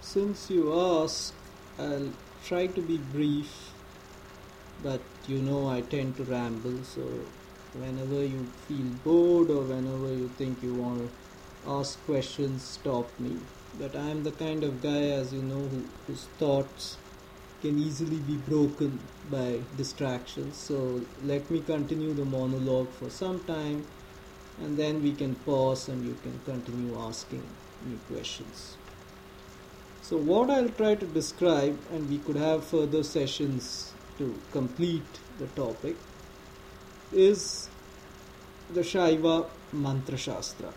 since you ask, I'll try to be brief, but you know I tend to ramble, so whenever you feel bored or whenever you think you want to ask questions, stop me. But I am the kind of guy, as you know, who, whose thoughts can easily be broken by distractions. So let me continue the monologue for some time and then we can pause and you can continue asking me questions. So, what I'll try to describe, and we could have further sessions to complete the topic, is the Shaiva Mantra Shastra.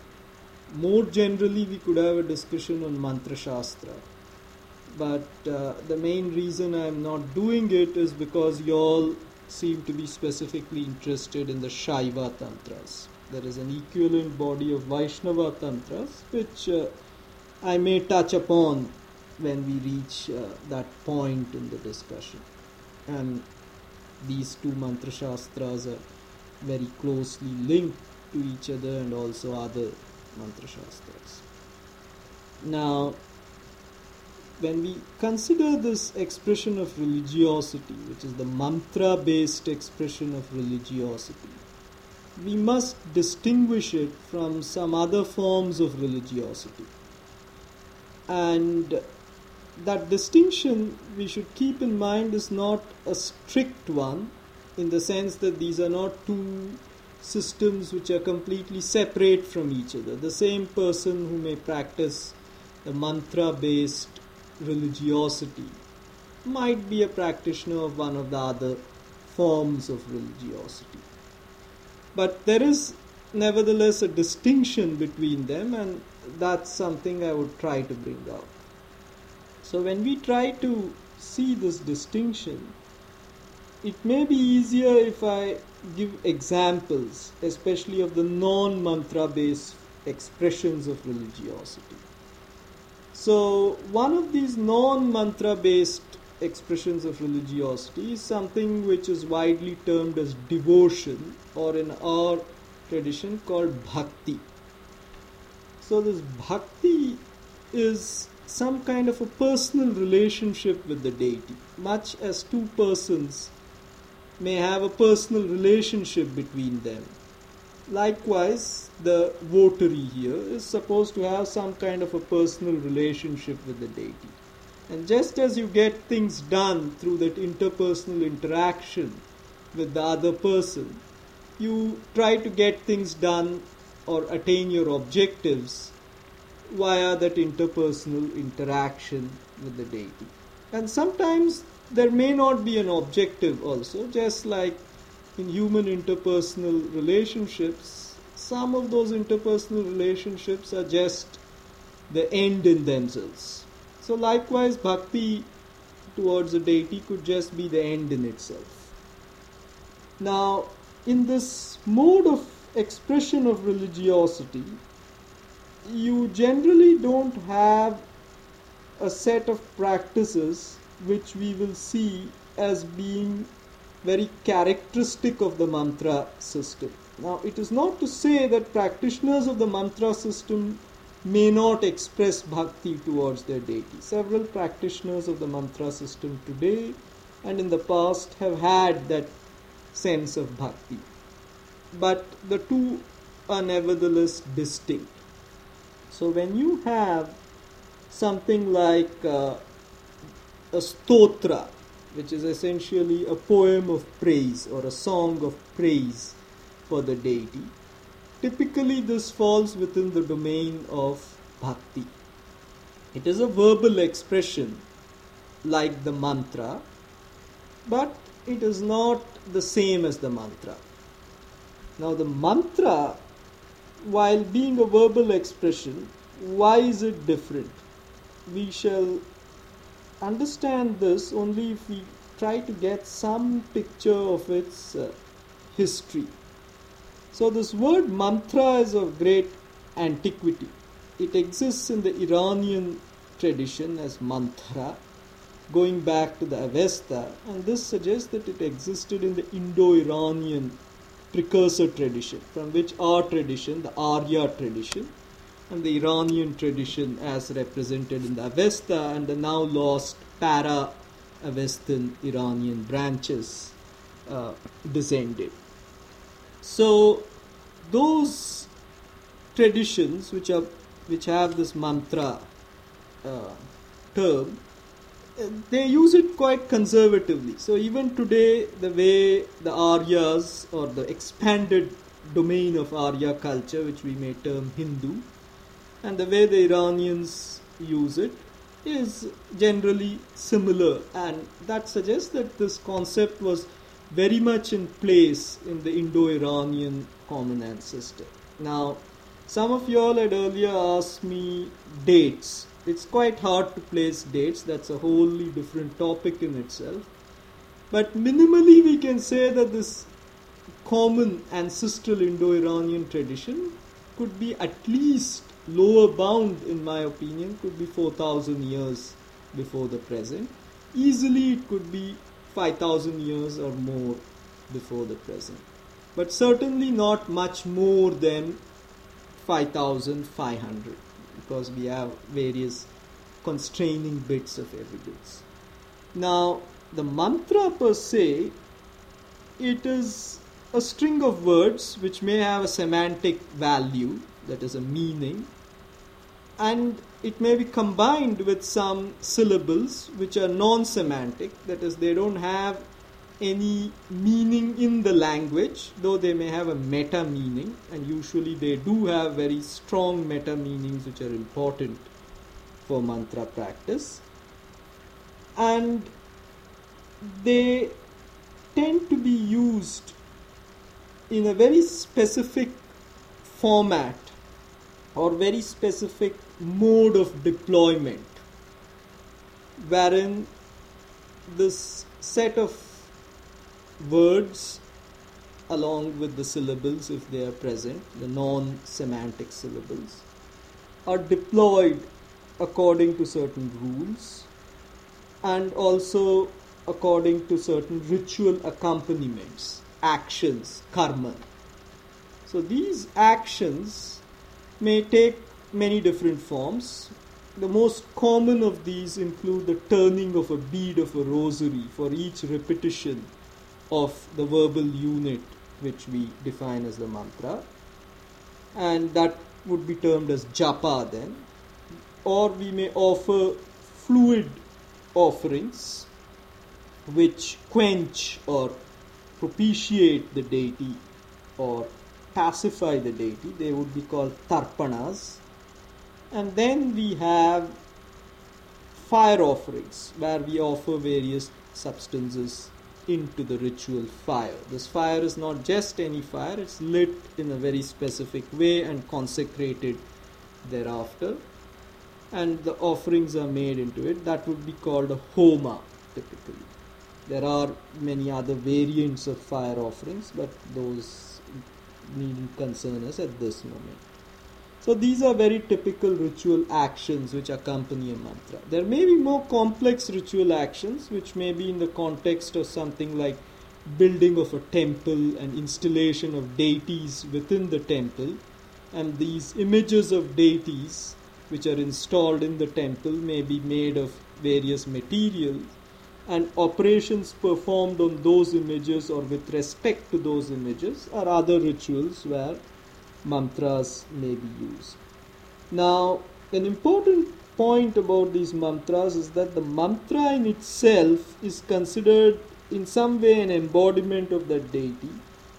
More generally, we could have a discussion on Mantra Shastra, but uh, the main reason I'm not doing it is because you all seem to be specifically interested in the Shaiva Tantras. There is an equivalent body of Vaishnava Tantras which uh, I may touch upon when we reach uh, that point in the discussion. And these two mantra shastras are very closely linked to each other and also other mantra shastras. Now, when we consider this expression of religiosity, which is the mantra based expression of religiosity, we must distinguish it from some other forms of religiosity. And that distinction we should keep in mind is not a strict one in the sense that these are not two systems which are completely separate from each other. The same person who may practice the mantra based religiosity might be a practitioner of one of the other forms of religiosity. But there is nevertheless a distinction between them, and that's something I would try to bring out. So when we try to see this distinction, it may be easier if I give examples, especially of the non mantra based expressions of religiosity. So, one of these non mantra based expressions of religiosity is something which is widely termed as devotion, or in our tradition called bhakti. So, this bhakti is some kind of a personal relationship with the deity, much as two persons may have a personal relationship between them. Likewise, the votary here is supposed to have some kind of a personal relationship with the deity. And just as you get things done through that interpersonal interaction with the other person, you try to get things done or attain your objectives via that interpersonal interaction with the deity. And sometimes there may not be an objective also, just like in human interpersonal relationships, some of those interpersonal relationships are just the end in themselves. So, likewise, bhakti towards a deity could just be the end in itself. Now, in this mode of expression of religiosity, you generally don't have a set of practices which we will see as being very characteristic of the mantra system. Now, it is not to say that practitioners of the mantra system may not express bhakti towards their deity. Several practitioners of the mantra system today and in the past have had that sense of bhakti. But the two are nevertheless distinct. So when you have something like uh, a stotra, which is essentially a poem of praise or a song of praise for the deity, typically this falls within the domain of bhakti. It is a verbal expression like the mantra, but it is not the same as the mantra. Now, the mantra while being a verbal expression, why is it different? We shall understand this only if we try to get some picture of its uh, history. So, this word mantra is of great antiquity. It exists in the Iranian tradition as mantra, going back to the Avesta, and this suggests that it existed in the Indo Iranian precursor tradition, from which our tradition, the Arya tradition, and the Iranian tradition as represented in the Avesta and the now lost para Avestan Iranian branches uh, descended. So those traditions which are which have this mantra uh, term they use it quite conservatively. So even today, the way the Aryas or the expanded domain of Arya culture, which we may term Hindu, and the way the Iranians use it is generally similar, and that suggests that this concept was very much in place in the Indo-Iranian common ancestor. Now, some of you all had earlier asked me dates it's quite hard to place dates, that's a wholly different topic in itself. But minimally, we can say that this common ancestral Indo Iranian tradition could be at least lower bound, in my opinion, could be 4000 years before the present. Easily, it could be 5000 years or more before the present. But certainly not much more than 5500 because we have various constraining bits of evidence. Now, the mantra per se, it is a string of words which may have a semantic value, that is, a meaning, and it may be combined with some syllables which are non semantic, that is, they don't have any meaning in the language, though they may have a meta meaning, and usually they do have very strong meta meanings which are important for mantra practice. And they tend to be used in a very specific format or very specific mode of deployment, wherein this set of words along with the syllables if they are present, the non semantic syllables, are deployed according to certain rules and also according to certain ritual accompaniments, actions, karma. So these actions may take many different forms. The most common of these include the turning of a bead of a rosary for each repetition of the verbal unit which we define as the mantra. And that would be termed as japa then. Or we may offer fluid offerings which quench or propitiate the deity or pacify the deity. They would be called tarpanas. And then we have fire offerings where we offer various substances into the ritual fire. This fire is not just any fire, it's lit in a very specific way and consecrated thereafter. And the offerings are made into it. That would be called a homa typically. There are many other variants of fire offerings, but those needn't concern us at this moment. So these are very typical ritual actions which accompany a mantra. There may be more complex ritual actions which may be in the context of something like building of a temple and installation of deities within the temple and these images of deities which are installed in the temple may be made of various materials and operations performed on those images or with respect to those images are other rituals where mantras may be used. Now, an important point about these mantras is that the mantra in itself is considered in some way an embodiment of that deity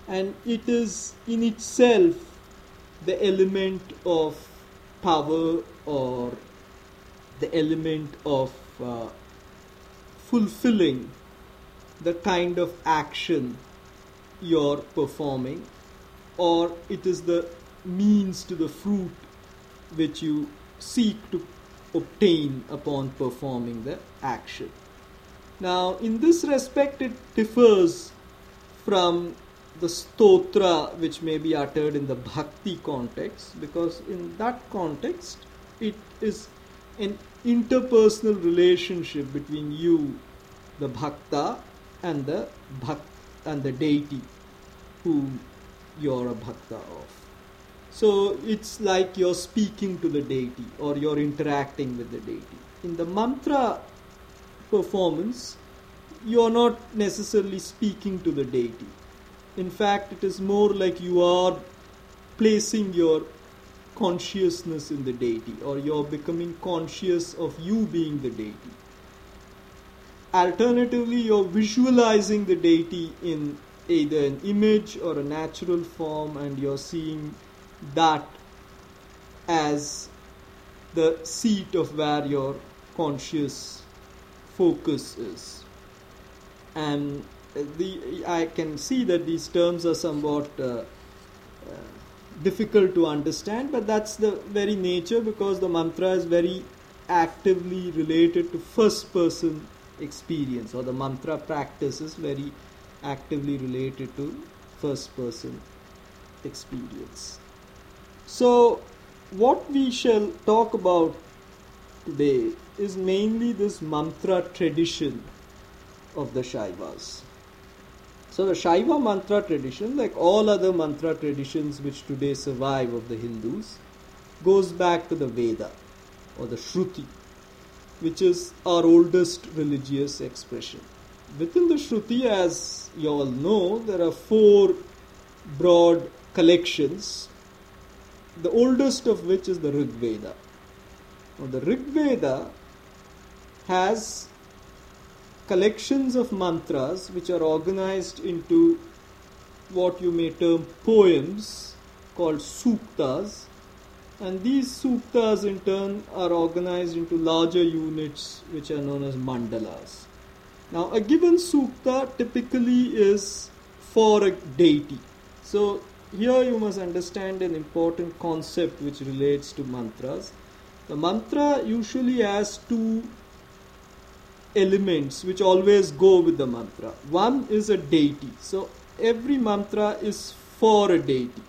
and it is in itself the element of power or the element of uh, fulfilling the kind of action you're performing or it is the means to the fruit which you seek to obtain upon performing the action. Now, in this respect, it differs from the stotra which may be uttered in the bhakti context because in that context it is an interpersonal relationship between you the bhakta and the bhakt and the deity whom you're a bhakta of. So it's like you're speaking to the deity or you're interacting with the deity. In the mantra performance, you're not necessarily speaking to the deity. In fact, it is more like you are placing your consciousness in the deity or you're becoming conscious of you being the deity. Alternatively, you're visualizing the deity in either an image or a natural form and you're seeing that as the seat of where your conscious focus is. And the, I can see that these terms are somewhat uh, uh, difficult to understand, but that's the very nature because the mantra is very actively related to first person experience, or the mantra practice is very actively related to first person experience. So, what we shall talk about today is mainly this mantra tradition of the Shaivas. So, the Shaiva mantra tradition, like all other mantra traditions which today survive of the Hindus, goes back to the Veda or the Shruti, which is our oldest religious expression. Within the Shruti, as you all know, there are four broad collections the oldest of which is the Rig Veda. Now, the Rig Veda has collections of mantras which are organized into what you may term poems called suktas and these suktas in turn are organized into larger units which are known as mandalas. Now a given sukta typically is for a deity. So here you must understand an important concept which relates to mantras. The mantra usually has two elements which always go with the mantra. One is a deity. So every mantra is for a deity.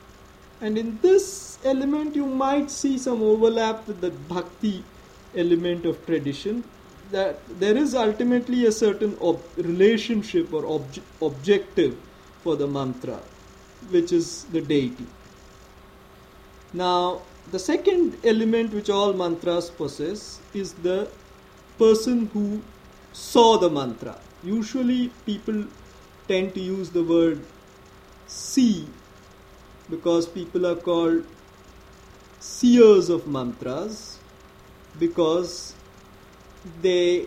And in this element, you might see some overlap with the bhakti element of tradition. That there is ultimately a certain ob- relationship or obj- objective for the mantra which is the deity. Now, the second element which all mantras possess is the person who saw the mantra. Usually, people tend to use the word see because people are called seers of mantras because they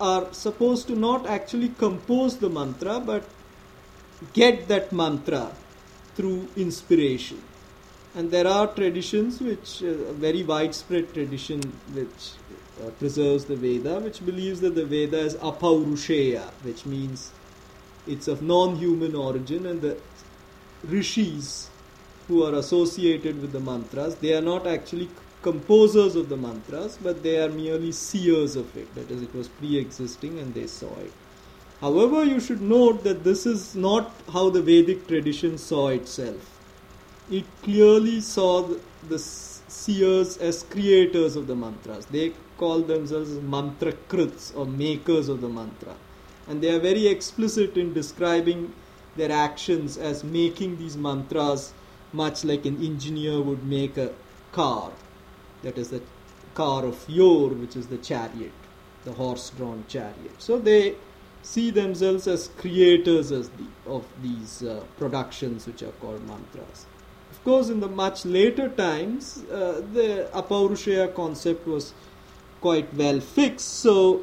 are supposed to not actually compose the mantra but get that mantra through inspiration. And there are traditions which, uh, very widespread tradition which uh, preserves the Veda, which believes that the Veda is apaurusheya, which means it's of non human origin, and the rishis who are associated with the mantras, they are not actually composers of the mantras, but they are merely seers of it. That is, it was pre existing and they saw it. However, you should note that this is not how the Vedic tradition saw itself. It clearly saw the seers as creators of the mantras. They call themselves mantrakrits or makers of the mantra. And they are very explicit in describing their actions as making these mantras much like an engineer would make a car. That is the car of Yor, which is the chariot, the horse drawn chariot. So they see themselves as creators as the, of these uh, productions which are called mantras. Of course, in the much later times, uh, the Apaurusheya concept was quite well fixed, so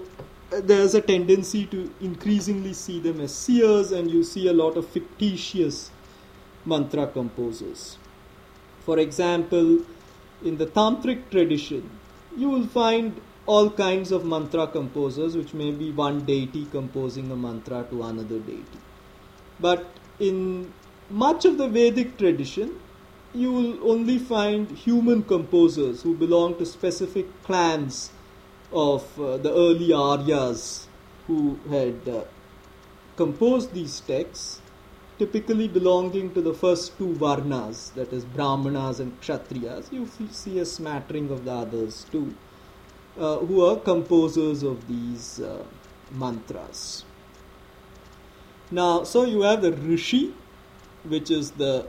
uh, there's a tendency to increasingly see them as seers, and you see a lot of fictitious mantra composers. For example, in the Tantric tradition, you will find all kinds of mantra composers, which may be one deity composing a mantra to another deity. But in much of the Vedic tradition, you will only find human composers who belong to specific clans of uh, the early Aryas who had uh, composed these texts, typically belonging to the first two Varnas, that is Brahmanas and Kshatriyas. You see a smattering of the others too uh, who are composers of these uh, mantras. Now, so you have the rishi, which is the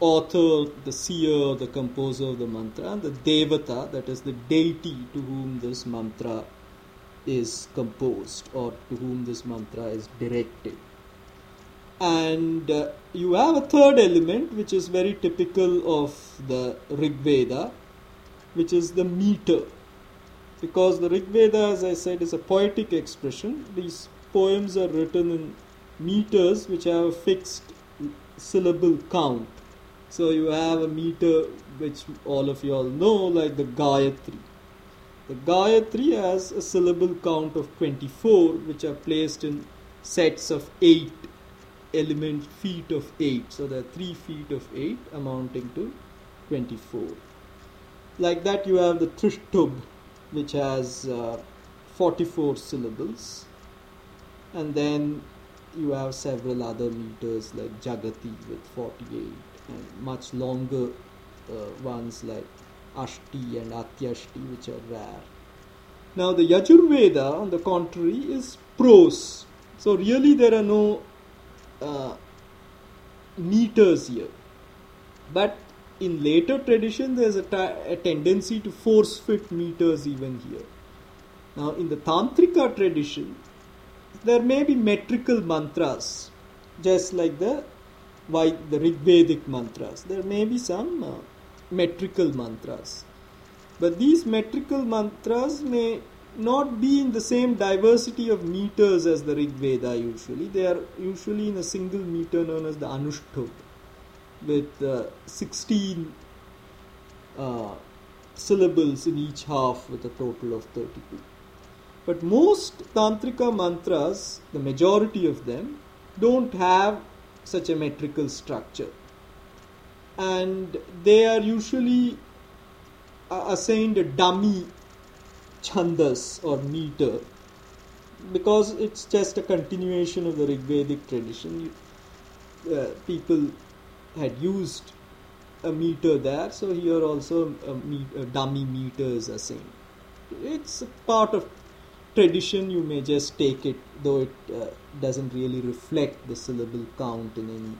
author, the seer, the composer of the mantra, and the devata, that is the deity to whom this mantra is composed or to whom this mantra is directed. And uh, you have a third element which is very typical of the Rig Veda, which is the meter. Because the Rig Veda, as I said, is a poetic expression. These poems are written in meters which have a fixed syllable count. So you have a meter which all of you all know, like the Gayatri. The Gayatri has a syllable count of 24, which are placed in sets of 8 element feet of 8. So there are 3 feet of 8 amounting to 24. Like that, you have the Trishtubh, which has uh, 44 syllables. And then you have several other meters like Jagati with 48 and much longer uh, ones like Ashti and Atyashti which are rare. Now the Yajurveda on the contrary is prose. So really there are no uh, meters here. But in later tradition there's a, a tendency to force fit meters even here. Now in the Tantrika tradition there may be metrical mantras, just like the why the Rigvedic mantras. There may be some uh, metrical mantras, but these metrical mantras may not be in the same diversity of meters as the Rig Veda usually. They are usually in a single meter known as the Anushtup, with uh, 16 uh, syllables in each half with a total of 32. But most Tantrika mantras, the majority of them, don't have such a metrical structure. And they are usually assigned a dummy chandas or meter because it's just a continuation of the Rigvedic tradition. Uh, people had used a meter there, so here also a, me- a dummy meters are assigned. It's a part of tradition you may just take it though it uh, doesn't really reflect the syllable count in any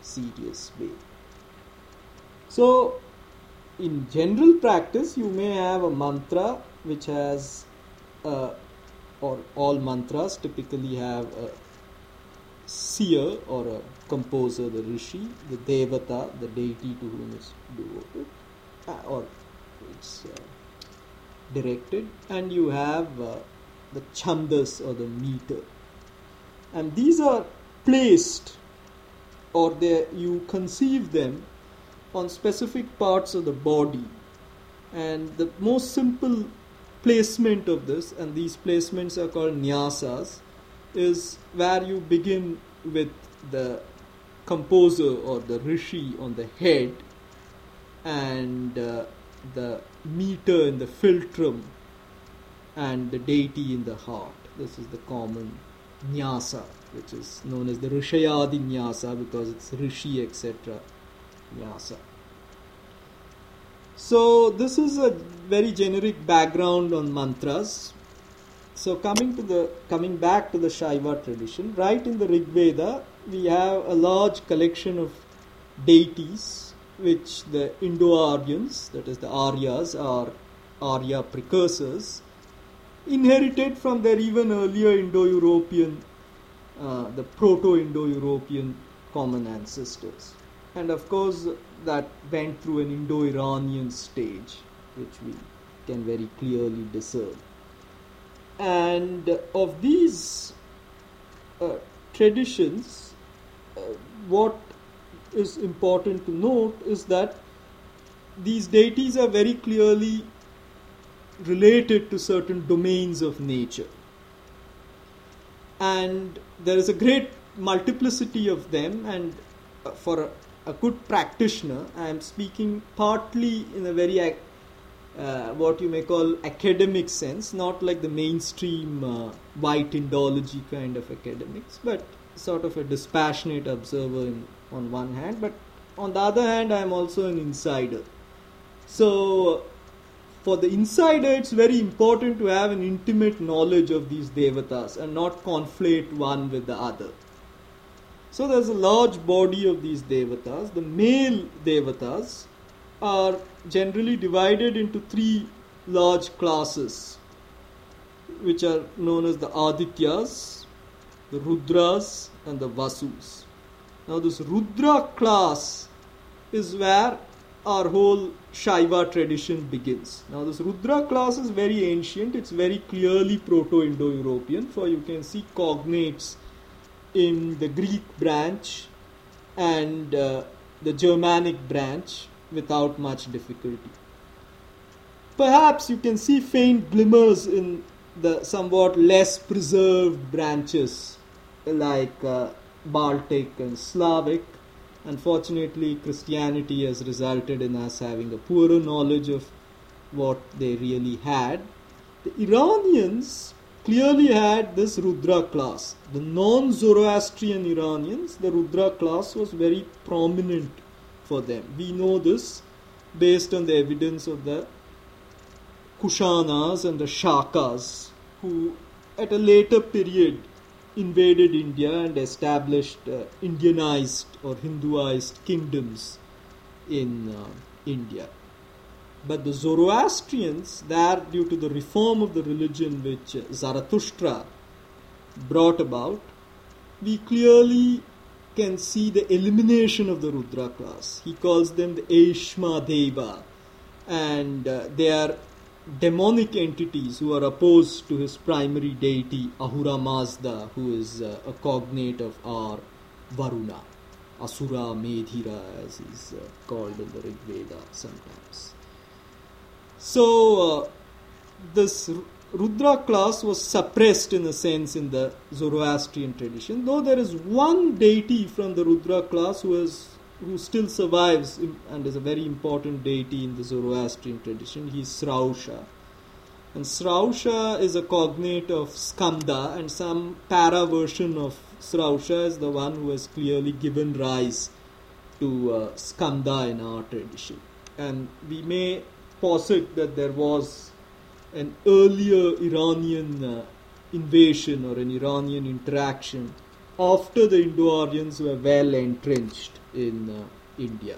serious way so in general practice you may have a mantra which has uh, or all mantras typically have a seer or a composer the rishi the devata the deity to whom it's devoted uh, or it's uh, directed and you have uh, the chandas or the meter. And these are placed or you conceive them on specific parts of the body. And the most simple placement of this, and these placements are called nyasas, is where you begin with the composer or the rishi on the head and uh, the meter in the philtrum and the deity in the heart. This is the common nyasa, which is known as the Rishayadi nyasa because it's Rishi, etc. nyasa. So, this is a very generic background on mantras. So, coming to the coming back to the Shaiva tradition, right in the Rig Veda, we have a large collection of deities which the Indo-Aryans, that is the Aryas, are Arya precursors, inherited from their even earlier Indo-European, uh, the Proto-Indo-European common ancestors. And of course, that went through an Indo-Iranian stage, which we can very clearly discern. And of these uh, traditions, uh, what is important to note is that these deities are very clearly related to certain domains of nature. And there is a great multiplicity of them, and uh, for a, good practitioner, I am speaking partly in a very uh, what you may call academic sense, not like the mainstream uh, white Indology kind of academics, but sort of a dispassionate observer in, on one hand, but on the other hand, I am also an insider. So for the insider, it's very important to have an intimate knowledge of these devatas and not conflate one with the other. So there's a large body of these devatas. The male devatas are generally divided into three large classes, which are known as the Adityas, the Rudras, and the Vasus. Now, this Rudra class is where our whole Shaiva tradition begins. Now, this Rudra class is very ancient, it's very clearly Proto Indo European, for you can see cognates in the Greek branch and uh, the Germanic branch without much difficulty. Perhaps you can see faint glimmers in the somewhat less preserved branches like uh, Baltic and Slavic. Unfortunately, Christianity has resulted in us having a poorer knowledge of what they really had. The Iranians clearly had this Rudra class. The non Zoroastrian Iranians, the Rudra class was very prominent for them. We know this based on the evidence of the Kushanas and the Shakas, who at a later period invaded India and established uh, Indianized or Hinduized kingdoms in uh, India. But the Zoroastrians, there due to the reform of the religion which Zarathustra brought about, we clearly can see the elimination of the Rudra class. He calls them the Aishma Deva, and uh, they are demonic entities who are opposed to his primary deity Ahura Mazda, who is uh, a cognate of our Varuna, Asura Medhira, as is uh, called in the Rig Veda sometimes. So, uh, this Rudra class was suppressed in a sense in the Zoroastrian tradition, though there is one deity from the Rudra class who is who still survives and is a very important deity in the Zoroastrian tradition. He is Srausha. And Srausha is a cognate of Skanda, and some para version of Srausha is the one who has clearly given rise to uh, Skanda in our tradition. And we may posit that there was an earlier Iranian uh, invasion or an Iranian interaction after the Indo-Aryans were well entrenched in uh, India,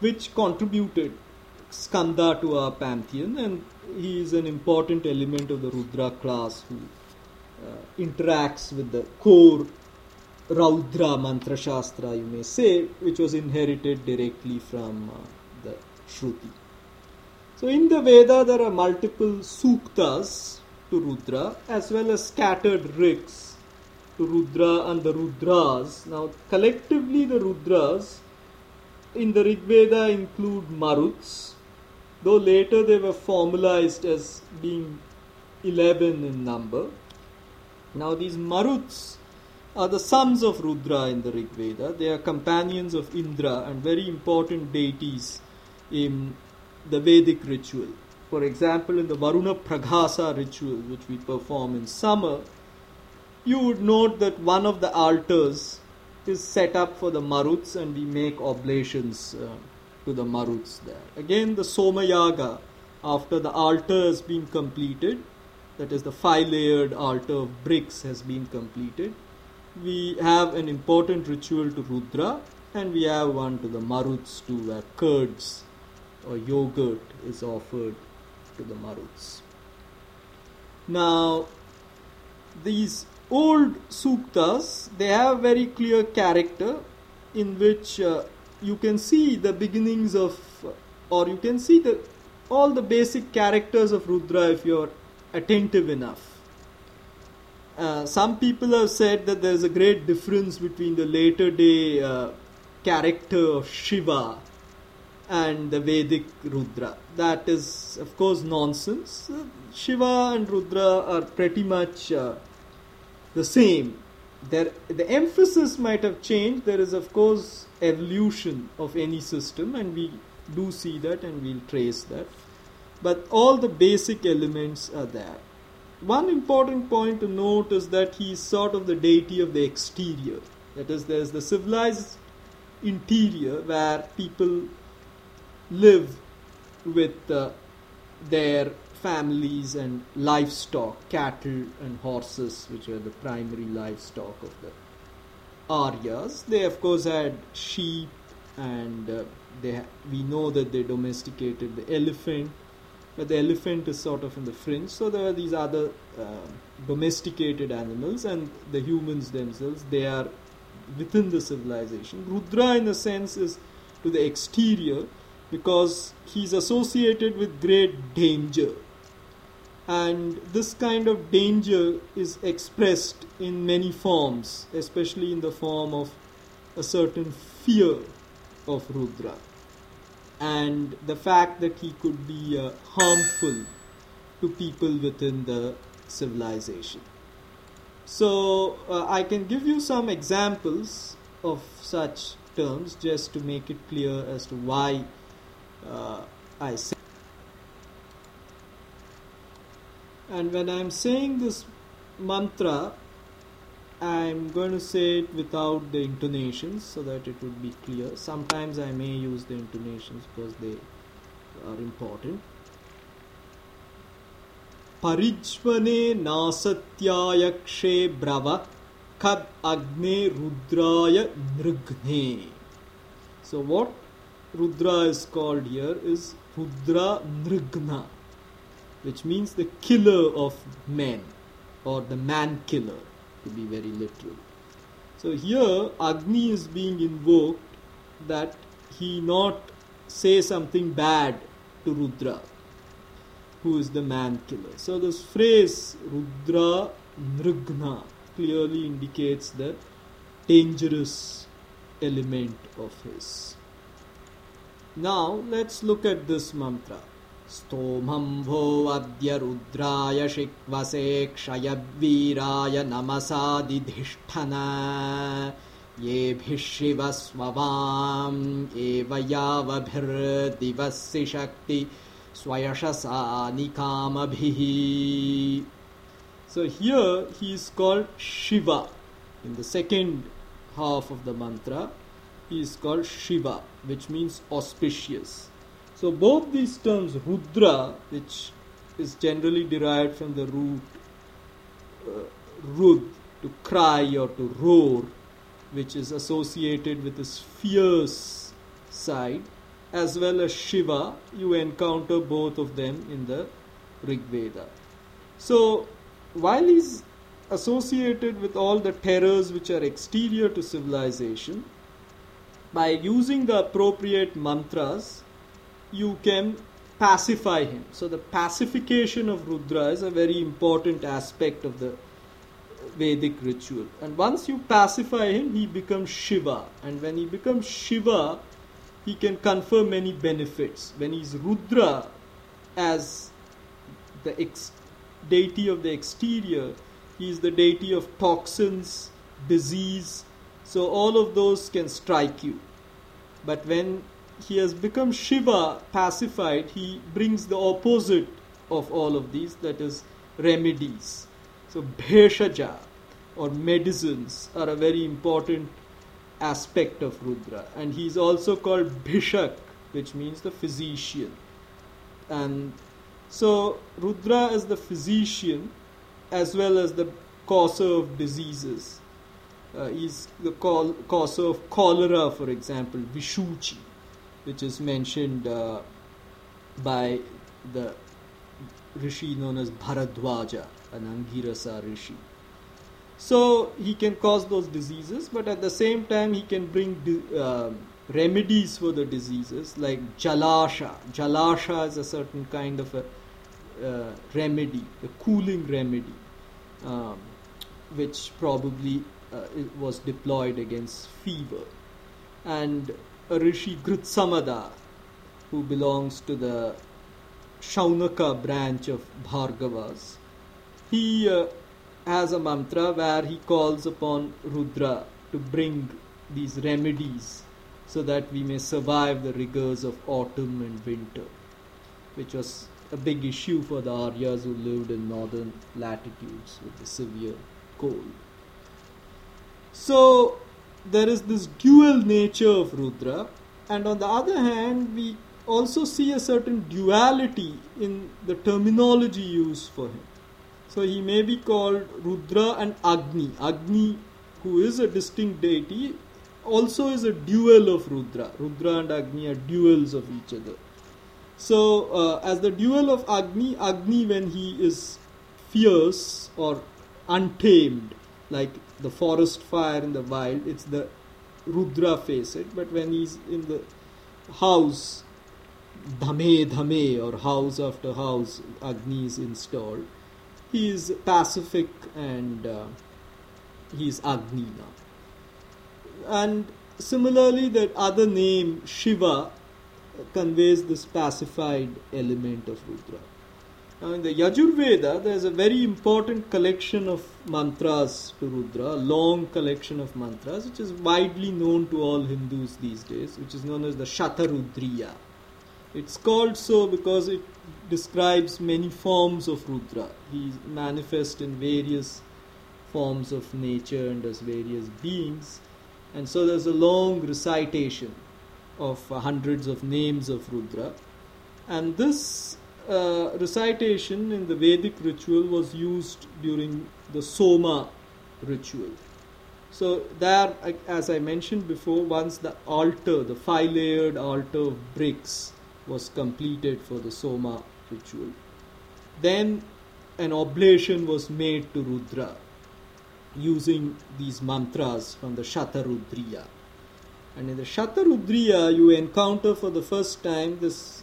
which contributed Skanda to our pantheon, and he is an important element of the Rudra class who uh, interacts with the core Raudra Mantra Shastra, you may say, which was inherited directly from uh, the Shruti. So in the Veda there are multiple suktas to Rudra as well as scattered rigs to Rudra and the Rudras. Now collectively the Rudras in the Rig Veda include Maruts, though later they were formalized as being 11 in number. Now these Maruts are the sons of Rudra in the Rig Veda. They are companions of Indra and very important deities in the Vedic ritual. For example, in the Varuna Praghasa ritual, which we perform in summer, you would note that one of the altars is set up for the Maruts and we make oblations uh, to the Maruts there. Again, the Somayaga, after the altar has been completed, that is, the five layered altar of bricks has been completed, we have an important ritual to Rudra and we have one to the Maruts too, where curds or yogurt is offered to the Maruts. Now, these old suktas, they have very clear character in which uh, you can see the beginnings of, or you can see the all the basic characters of Rudra if you're attentive enough. Uh, some people have said that there's a great difference between the later day uh, character of Shiva and the Vedic Rudra. That is, of course, nonsense. Shiva and Rudra are pretty much uh, the same. There, the emphasis might have changed. There is, of course, evolution of any system, and we do see that and we'll trace that. But all the basic elements are there. One important point to note is that he is sort of the deity of the exterior. That is, there's the civilized interior where people live with uh, their families and livestock, cattle and horses, which are the primary livestock of the Aryas. They, of course, had sheep, and uh, they we know that they domesticated the elephant, but the elephant is sort of in the fringe. So there are these other uh, domesticated animals, and the humans themselves. They are within the civilization. Rudra, in a sense, is to the exterior because he's associated with great danger. And this kind of danger is expressed in many forms, especially in the form of a certain fear of Rudra. And the fact that he could be uh, harmful to people within the civilization. So, uh, I can give you some examples of such terms just to make it clear as to why uh, I say. And when I'm saying this mantra, I'm going to say it without the intonations so that it would be clear. Sometimes I may use the intonations because they are important. परिज्वने नासत्याय क्षे ब्रव खद अग्ने रुद्राय नृघ्ने So what Rudra is called here is Rudra Nrighna, which means the killer of men or the man killer, to be very literal. So here Agni is being invoked that he not say something bad to Rudra, who is the man killer. So this phrase Rudra Nrighna clearly indicates the dangerous element of his. Now let's look at this mantra. स्तोमम्भो अद्य रुद्राय शिक्वसे क्षयवीराय नमसादिधिष्ठन येभिः शिवस्ववाम् एव यावभिर्दिवसि शक्ति स्वयशसा निकामभिः So here he is called Shiva. In the second half of the mantra, he is called Shiva, which means auspicious. So both these terms, Rudra, which is generally derived from the root uh, Rud, to cry or to roar, which is associated with this fierce side, as well as Shiva, you encounter both of them in the Rig Veda. So while he's associated with all the terrors which are exterior to civilization, by using the appropriate mantras, you can pacify him. So, the pacification of Rudra is a very important aspect of the Vedic ritual. And once you pacify him, he becomes Shiva. And when he becomes Shiva, he can confer many benefits. When he's Rudra as the ex- deity of the exterior, he is the deity of toxins, disease. So all of those can strike you. But when he has become Shiva, pacified, he brings the opposite of all of these, that is remedies. So Bheshaja or medicines are a very important aspect of Rudra. And he is also called Bhishak, which means the physician. And so Rudra is the physician as well as the causer of diseases. Uh, he's the call, causer of cholera, for example, Vishuchi, which is mentioned uh, by the rishi known as Bharadwaja, an Angirasa rishi. So he can cause those diseases, but at the same time he can bring uh, remedies for the diseases like jalasha. Jalasha is a certain kind of a uh, remedy, a cooling remedy, um, which probably was deployed against fever. And rishi Grutsamada, who belongs to the Shaunaka branch of Bhargavas, he uh, has a mantra where he calls upon Rudra to bring these remedies so that we may survive the rigors of autumn and winter, which was a big issue for the Aryas who lived in northern latitudes with the severe cold. So there is this dual nature of Rudra, and on the other hand, we also see a certain duality in the terminology used for him. So he may be called Rudra and Agni. Agni who is a distinct deity, also is a dual of Rudra. Rudra and Agni are duals of each other. So, uh, as the dual of Agni, Agni, when he is fierce or untamed, like the forest fire in the wild, it's the Rudra face it, but when he's in the house, dhame dhame or house after house, Agni is installed. He is pacific and uh, he Agni now. And similarly, that other name Shiva conveys this pacified element of Rudra. Now, in the Yajurveda, there is a very important collection of mantras to Rudra, a long collection of mantras, which is widely known to all Hindus these days, which is known as the Shatarudriya. It's called so because it describes many forms of Rudra. He manifests in various forms of nature and as various beings. And so there's a long recitation of uh, hundreds of names of Rudra. And this uh, recitation in the Vedic ritual was used during the Soma ritual. So, there, as I mentioned before, once the altar, the five layered altar of bricks, was completed for the Soma ritual, then an oblation was made to Rudra using these mantras from the Shatarudriya. And in the Shatarudriya, you encounter for the first time this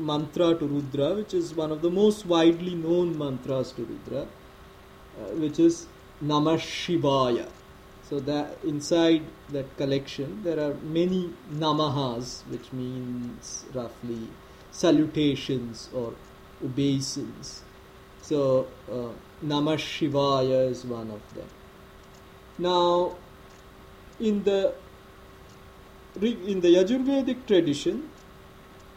mantra to Rudra, which is one of the most widely known mantras to Rudra, uh, which is Namah Shivaya. So that inside that collection there are many namahas, which means roughly salutations or obeisance. So uh, Namah Shivaya is one of them. Now, in the in the Yajurvedic tradition,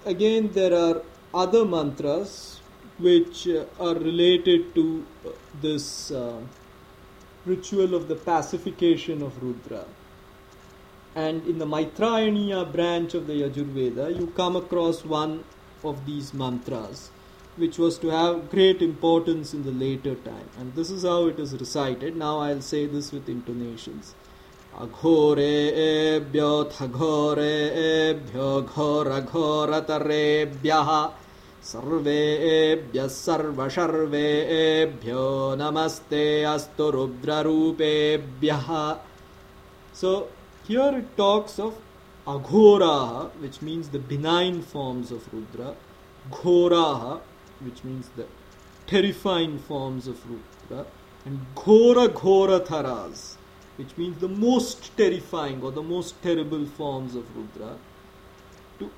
again there are other mantras which uh, are related to uh, this uh, ritual of the pacification of Rudra. And in the Maitrayaniya branch of the Yajurveda, you come across one of these mantras, which was to have great importance in the later time. And this is how it is recited. Now I'll say this with intonations. अघोरेभ्योऽथ घोरेभ्यो घोरघोरतरेभ्यः सर्वेभ्यः सर्वशर्वेभ्यो नमस्ते अस्तु रुद्ररूपेभ्यः। So here it talks of Aghora which means the benign forms of Rudra Ghora which means the terrifying forms of Rudra and Ghora which means the most terrifying or the most terrible forms of Rudra. To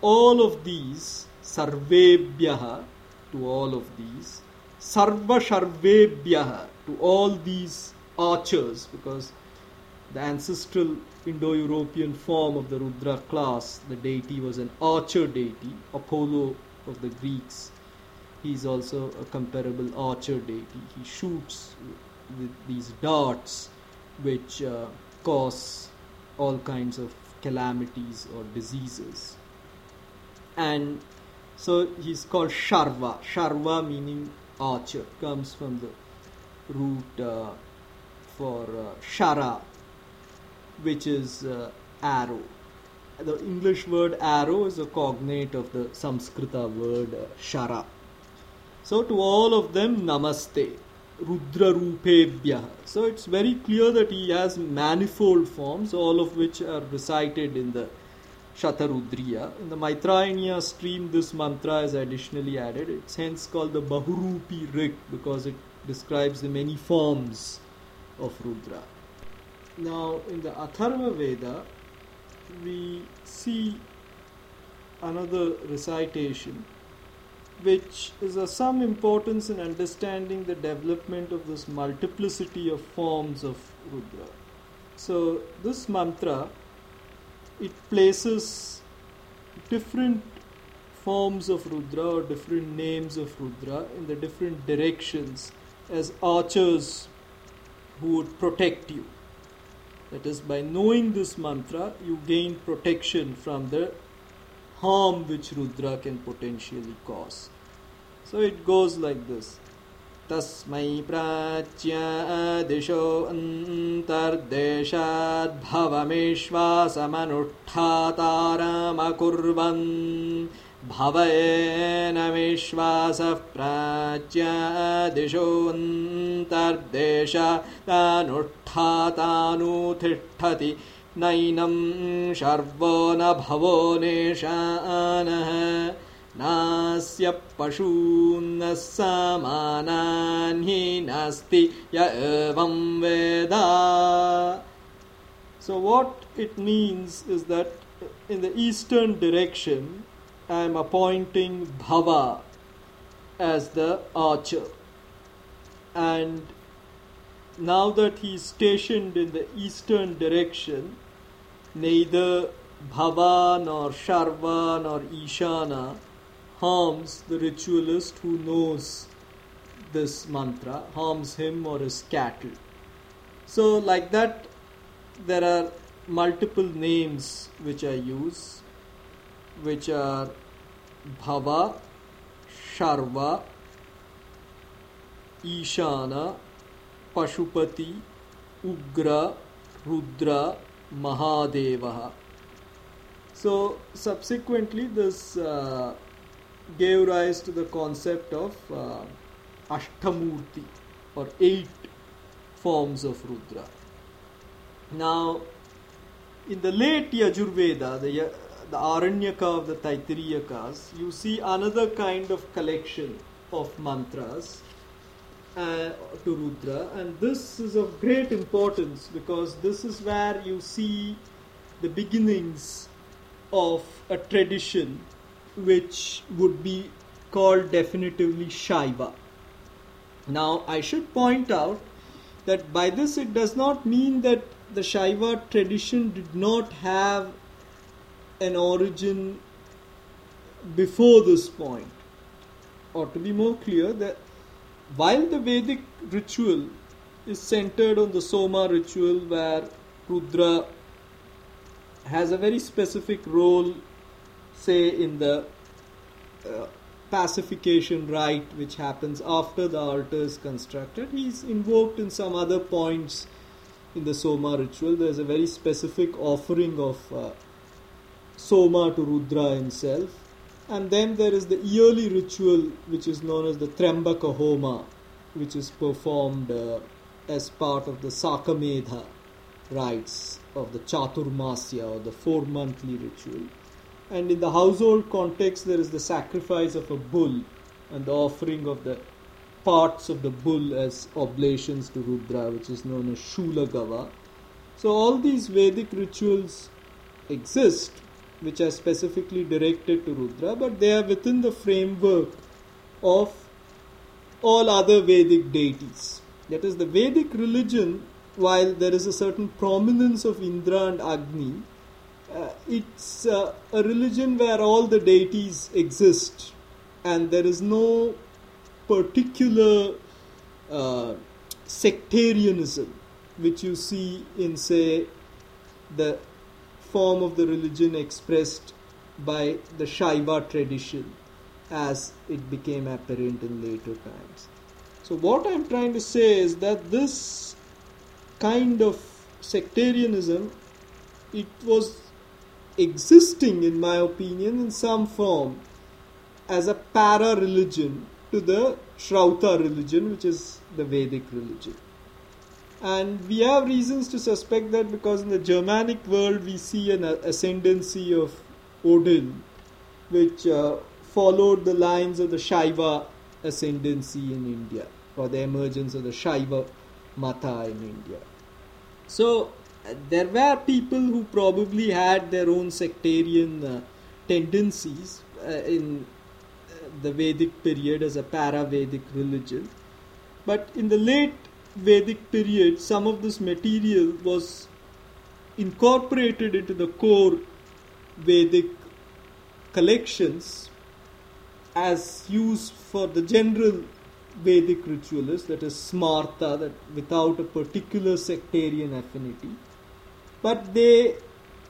all of these, Sarvebhyaha, to all of these, Sarva Sharvebhyaha, to all these archers, because the ancestral Indo European form of the Rudra class, the deity was an archer deity, Apollo of the Greeks. He is also a comparable archer deity. He shoots with these darts which uh, cause all kinds of calamities or diseases. And so he's called Sharva. Sharva meaning archer comes from the root uh, for uh, Shara, which is uh, arrow. The English word arrow is a cognate of the Sanskrita word uh, Shara. So to all of them, Namaste. Rudra Rupebhya. So it's very clear that he has manifold forms, all of which are recited in the Shatarudriya. In the Maitrayaniya stream, this mantra is additionally added. It's hence called the Bahurupi Rig because it describes the many forms of Rudra. Now, in the Atharva Veda, we see another recitation which is of some importance in understanding the development of this multiplicity of forms of Rudra. So, this mantra it places different forms of Rudra or different names of Rudra in the different directions as archers who would protect you. That is, by knowing this mantra, you gain protection from the harm which Rudra can potentially cause. So it goes like this तस्मै प्राच्य अन्तर्देशाद्भवमेश्वासमनुष्ठातारमकुर्वन् भवेन विश्वासः प्राच्यदिशोऽन्तर्देशानुष्ठातानुतिष्ठति नैनं शर्वो न भवो नेशानः नास्य पशून्न समानान्हि नास्ति य एवं वेद So what it means is that in the eastern direction I am appointing Bhava as the archer and now that he is stationed in the eastern direction neither Bhava nor Sharva nor Ishana harms the ritualist who knows this mantra, harms him or his cattle. So, like that, there are multiple names which I use, which are Bhava, Sharva, Ishana, Pashupati, Ugra, Rudra, Mahadeva. So, subsequently, this uh, gave rise to the concept of uh, Ashtamurti or eight forms of Rudra. Now, in the late Yajurveda, the, the Aranyaka of the Taittiriyakas, you see another kind of collection of mantras uh, to Rudra, and this is of great importance because this is where you see the beginnings of a tradition which would be called definitively Shaiva. Now, I should point out that by this it does not mean that the Shaiva tradition did not have an origin before this point. Or to be more clear, that while the Vedic ritual is centered on the Soma ritual where Rudra has a very specific role say in the uh, pacification rite which happens after the altar is constructed he's invoked in some other points in the soma ritual. There's a very specific offering of uh, soma to rudra himself and then there is the yearly ritual which is known as the Tryambaka homa which is performed uh, as part of the sakamedha rites of the chaturmasya or the four monthly ritual and in the household context there is the sacrifice of a bull and the offering of the parts of the bull as oblations to Rudra, which is known as Shulagava. So, all these Vedic rituals exist, which are specifically directed to Rudra, but they are within the framework of all other Vedic deities. That is, the Vedic religion, while there is a certain prominence of Indra and Agni, uh, it's uh, a religion where all the deities exist and there is no particular uh, sectarianism which you see in say the form of the religion expressed by the Shaiva tradition as it became apparent in later times. So, what I'm trying to say is that this kind of sectarianism it was existing, in my opinion, in some form as a para religion to the Shrauta religion, which is the Vedic religion. And we have reasons to suspect that because in the Germanic world we see an ascendancy of Odin, which uh, followed the lines of the Shaiva ascendancy in India, or the emergence of the Shaiva Mata in India. So, there were people who probably had their own sectarian uh, tendencies uh, in uh, the Vedic period as a para Vedic religion. But in the late Vedic period, some of this material was incorporated into the core Vedic collections as used for the general Vedic ritualists, that is smarta, that without a particular sectarian affinity but they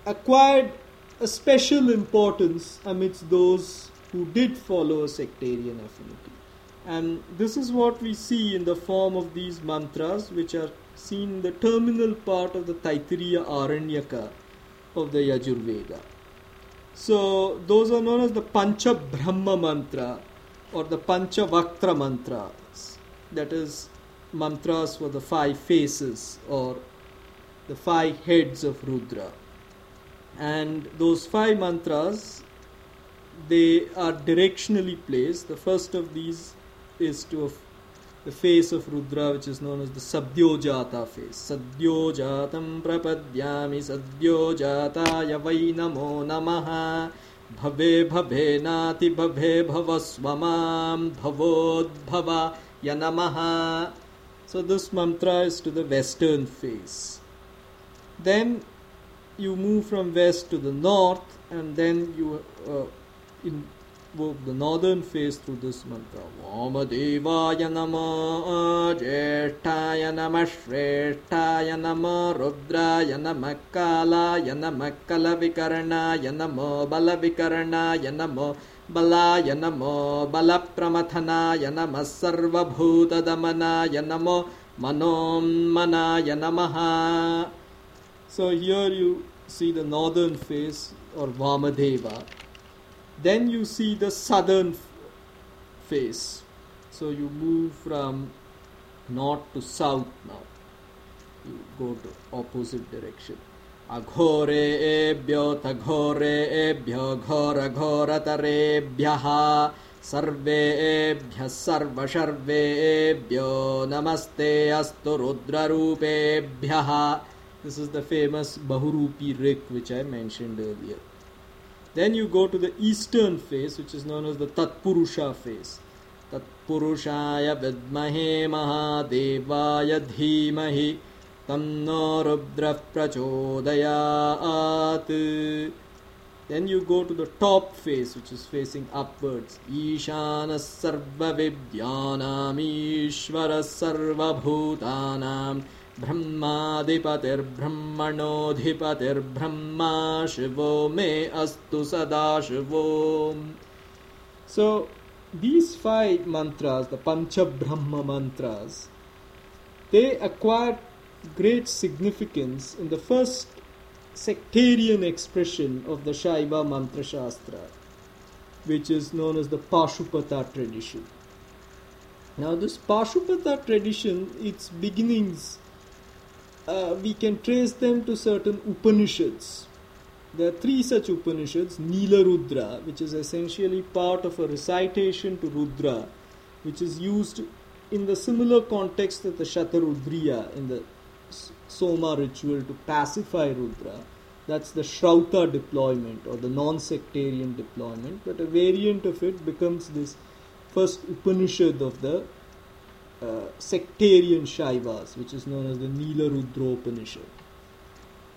acquired a special importance amidst those who did follow a sectarian affinity. And this is what we see in the form of these mantras, which are seen in the terminal part of the Taittiriya Aranyaka of the Yajurveda. So, those are known as the Pancha Brahma mantra or the Pancha Vaktra mantras. That is, mantras for the five faces or the five heads of Rudra. And those five mantras, they are directionally placed. The first of these is to the face of Rudra, which is known as the Sadyojata face. Sadyojatam prapadyami Sadyojataya vai namo namaha Bhave bhave nati bhave bhavasvamam bhavodbhava yanamaha. So this mantra is to the western face. Then you move from west to the north and then you uh, in the northern face through this mantra. Vamadevaya nama Jeshtaya nama Shreshtaya nama Rudraya nama Kalaya nama Kalavikarnaya nama Balavikarnaya nama बलाय नमो बलप्रमथनाय नमः सर्वभूतदमनाय नमो मनोन्मनाय नमः So here you see the northern face or Vamadeva then you see the southern face. So you move from north to south now. You go to opposite direction. अघोरेभ्योऽथ घोरेभ्यो घोरघोरतरेभ्यः सर्वेभ्यः सर्वशर्वेभ्यो नमस्ते अस्तु रुद्ररूपेभ्यः This is the famous Bahurupi Rik which I mentioned earlier. then you go to the eastern face, which is known as the Tatpurusha face. Tatpurushaya vidmahe mahadevaya dhimahi tanno rudra prachodayat. Then you go to the top face, which is facing upwards. Ishana sarva vidyanam ishvara sarva bhutanam ब्रह्माधिपतिर्ब्रह्मणोऽधिपतिर्ब्रह्मा शिवो मे अस्तु सदा शिवो So these five mantras, the Pancha Brahma mantras, they acquired great significance in the first sectarian expression of the Shaiva Mantra Shastra, which is known as the Pashupata tradition. Now, this Pashupata tradition, its beginnings uh, we can trace them to certain Upanishads. There are three such Upanishads Nila Rudra, which is essentially part of a recitation to Rudra, which is used in the similar context of the Shatarudriya in the Soma ritual to pacify Rudra. That's the Shrauta deployment or the non sectarian deployment, but a variant of it becomes this first Upanishad of the uh, sectarian Shaivas, which is known as the Nila Rudropanishad.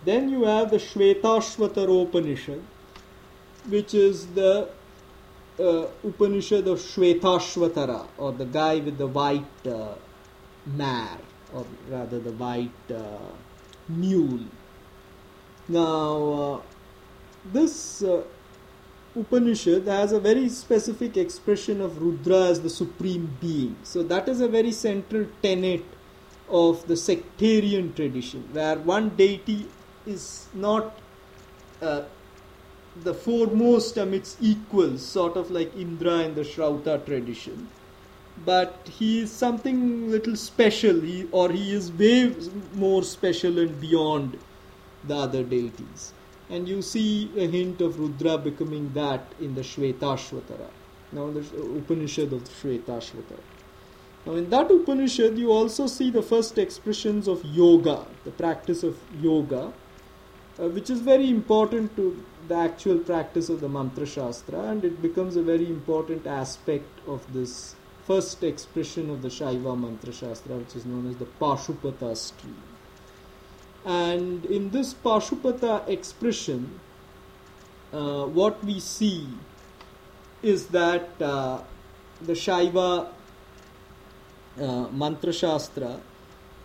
Then you have the Shvetashvatara Upanishad, which is the uh, Upanishad of Shvetashvatara, or the guy with the white uh, mare, or rather the white uh, mule. Now, uh, this uh, Upanishad has a very specific expression of Rudra as the supreme being. So that is a very central tenet of the sectarian tradition, where one deity is not uh, the foremost amidst equals, sort of like Indra in the Shrauta tradition, but he is something little special, he, or he is way more special and beyond the other deities and you see a hint of Rudra becoming that in the Shvetashvatara. Now, the Upanishad of Shvetashvatara. Now, in that Upanishad, you also see the first expressions of yoga, the practice of yoga, uh, which is very important to the actual practice of the Mantra Shastra, and it becomes a very important aspect of this first expression of the Shaiva Mantra Shastra, which is known as the Pashupata stream. And in this Pashupata expression, uh, what we see is that uh, the Shaiva uh, Mantra Shastra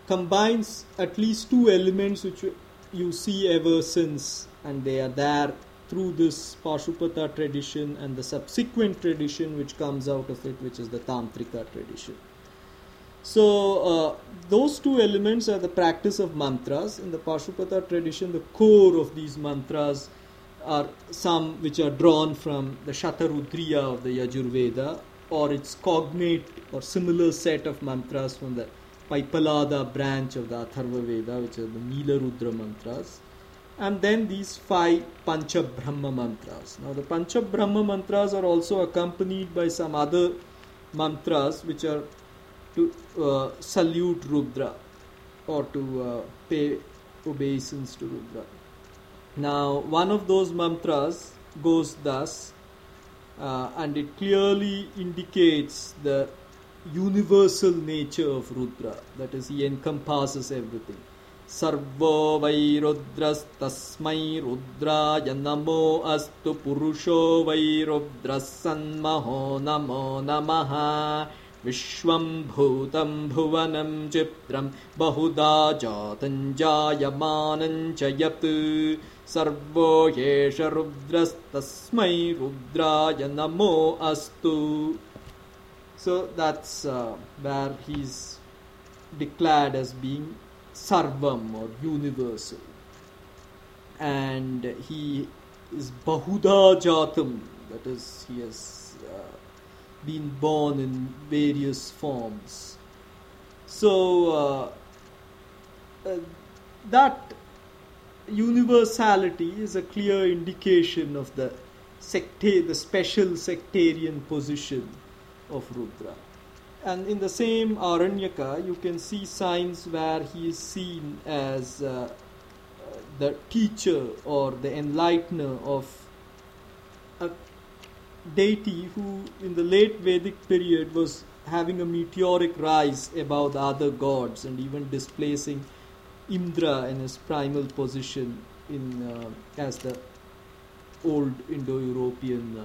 combines at least two elements which you see ever since, and they are there through this Pashupata tradition and the subsequent tradition which comes out of it, which is the Tantrika tradition. So, uh, those two elements are the practice of mantras. In the Pashupata tradition, the core of these mantras are some which are drawn from the Shatarudriya of the Yajurveda or its cognate or similar set of mantras from the Paipalada branch of the Atharva Veda, which are the Nilarudra mantras. And then these five Pancha Brahma mantras. Now, the Pancha Brahma mantras are also accompanied by some other mantras which are to uh, salute Rudra or to uh, pay obeisance to Rudra. Now, one of those mantras goes thus, uh, and it clearly indicates the universal nature of Rudra, that is, he encompasses everything. Servo वै रुद्रस्तस्मै रुद्राय नमो अस्तु पुरुषो वै रुद्रः सन्महो नमो नमः विश्वं भूतं भुवनं चित्रं बहुधा जातं च यत् सर्वो ह्येष रुद्रस्तस्मै रुद्राय नमो अस्तु that's uh, where he's declared as being sarvam or universal. And he is Bahuda Jatam, that is, he has uh, been born in various forms. So uh, uh, that universality is a clear indication of the secta- the special sectarian position of Rudra. And in the same Aranyaka, you can see signs where he is seen as uh, the teacher or the enlightener of deity who, in the late Vedic period, was having a meteoric rise above the other gods and even displacing Indra in his primal position in uh, as the old Indo-European uh,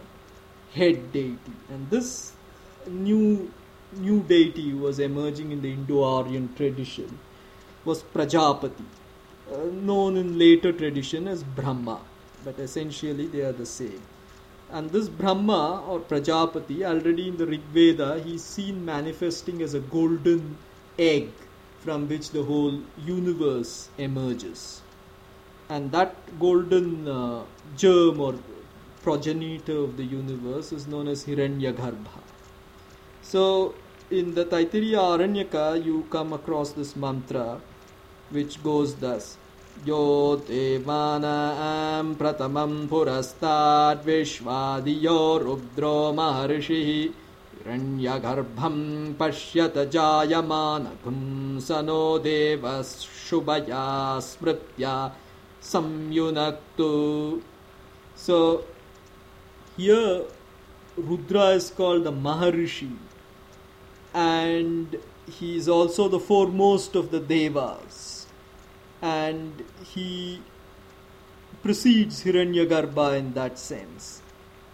head deity. And this new new deity was emerging in the Indo-Aryan tradition was Prajapati, uh, known in later tradition as Brahma, but essentially they are the same. And this Brahma or Prajapati, already in the Rig Veda, he is seen manifesting as a golden egg from which the whole universe emerges. And that golden uh, germ or progenitor of the universe is known as Hiranyagarbha. So, in the Taittiriya Aranyaka, you come across this mantra which goes thus यो देवानां प्रथमं पुरस्ताद्विश्वादियो रुद्रो महर्षिः हिरण्यगर्भं पश्यत जायमानकुं स no देवः शुभया स्मृत्या संयुनक्तु। So here Rudra is called the Maharishi and he is also the foremost of the Devas and he precedes Hiranyagarbha in that sense.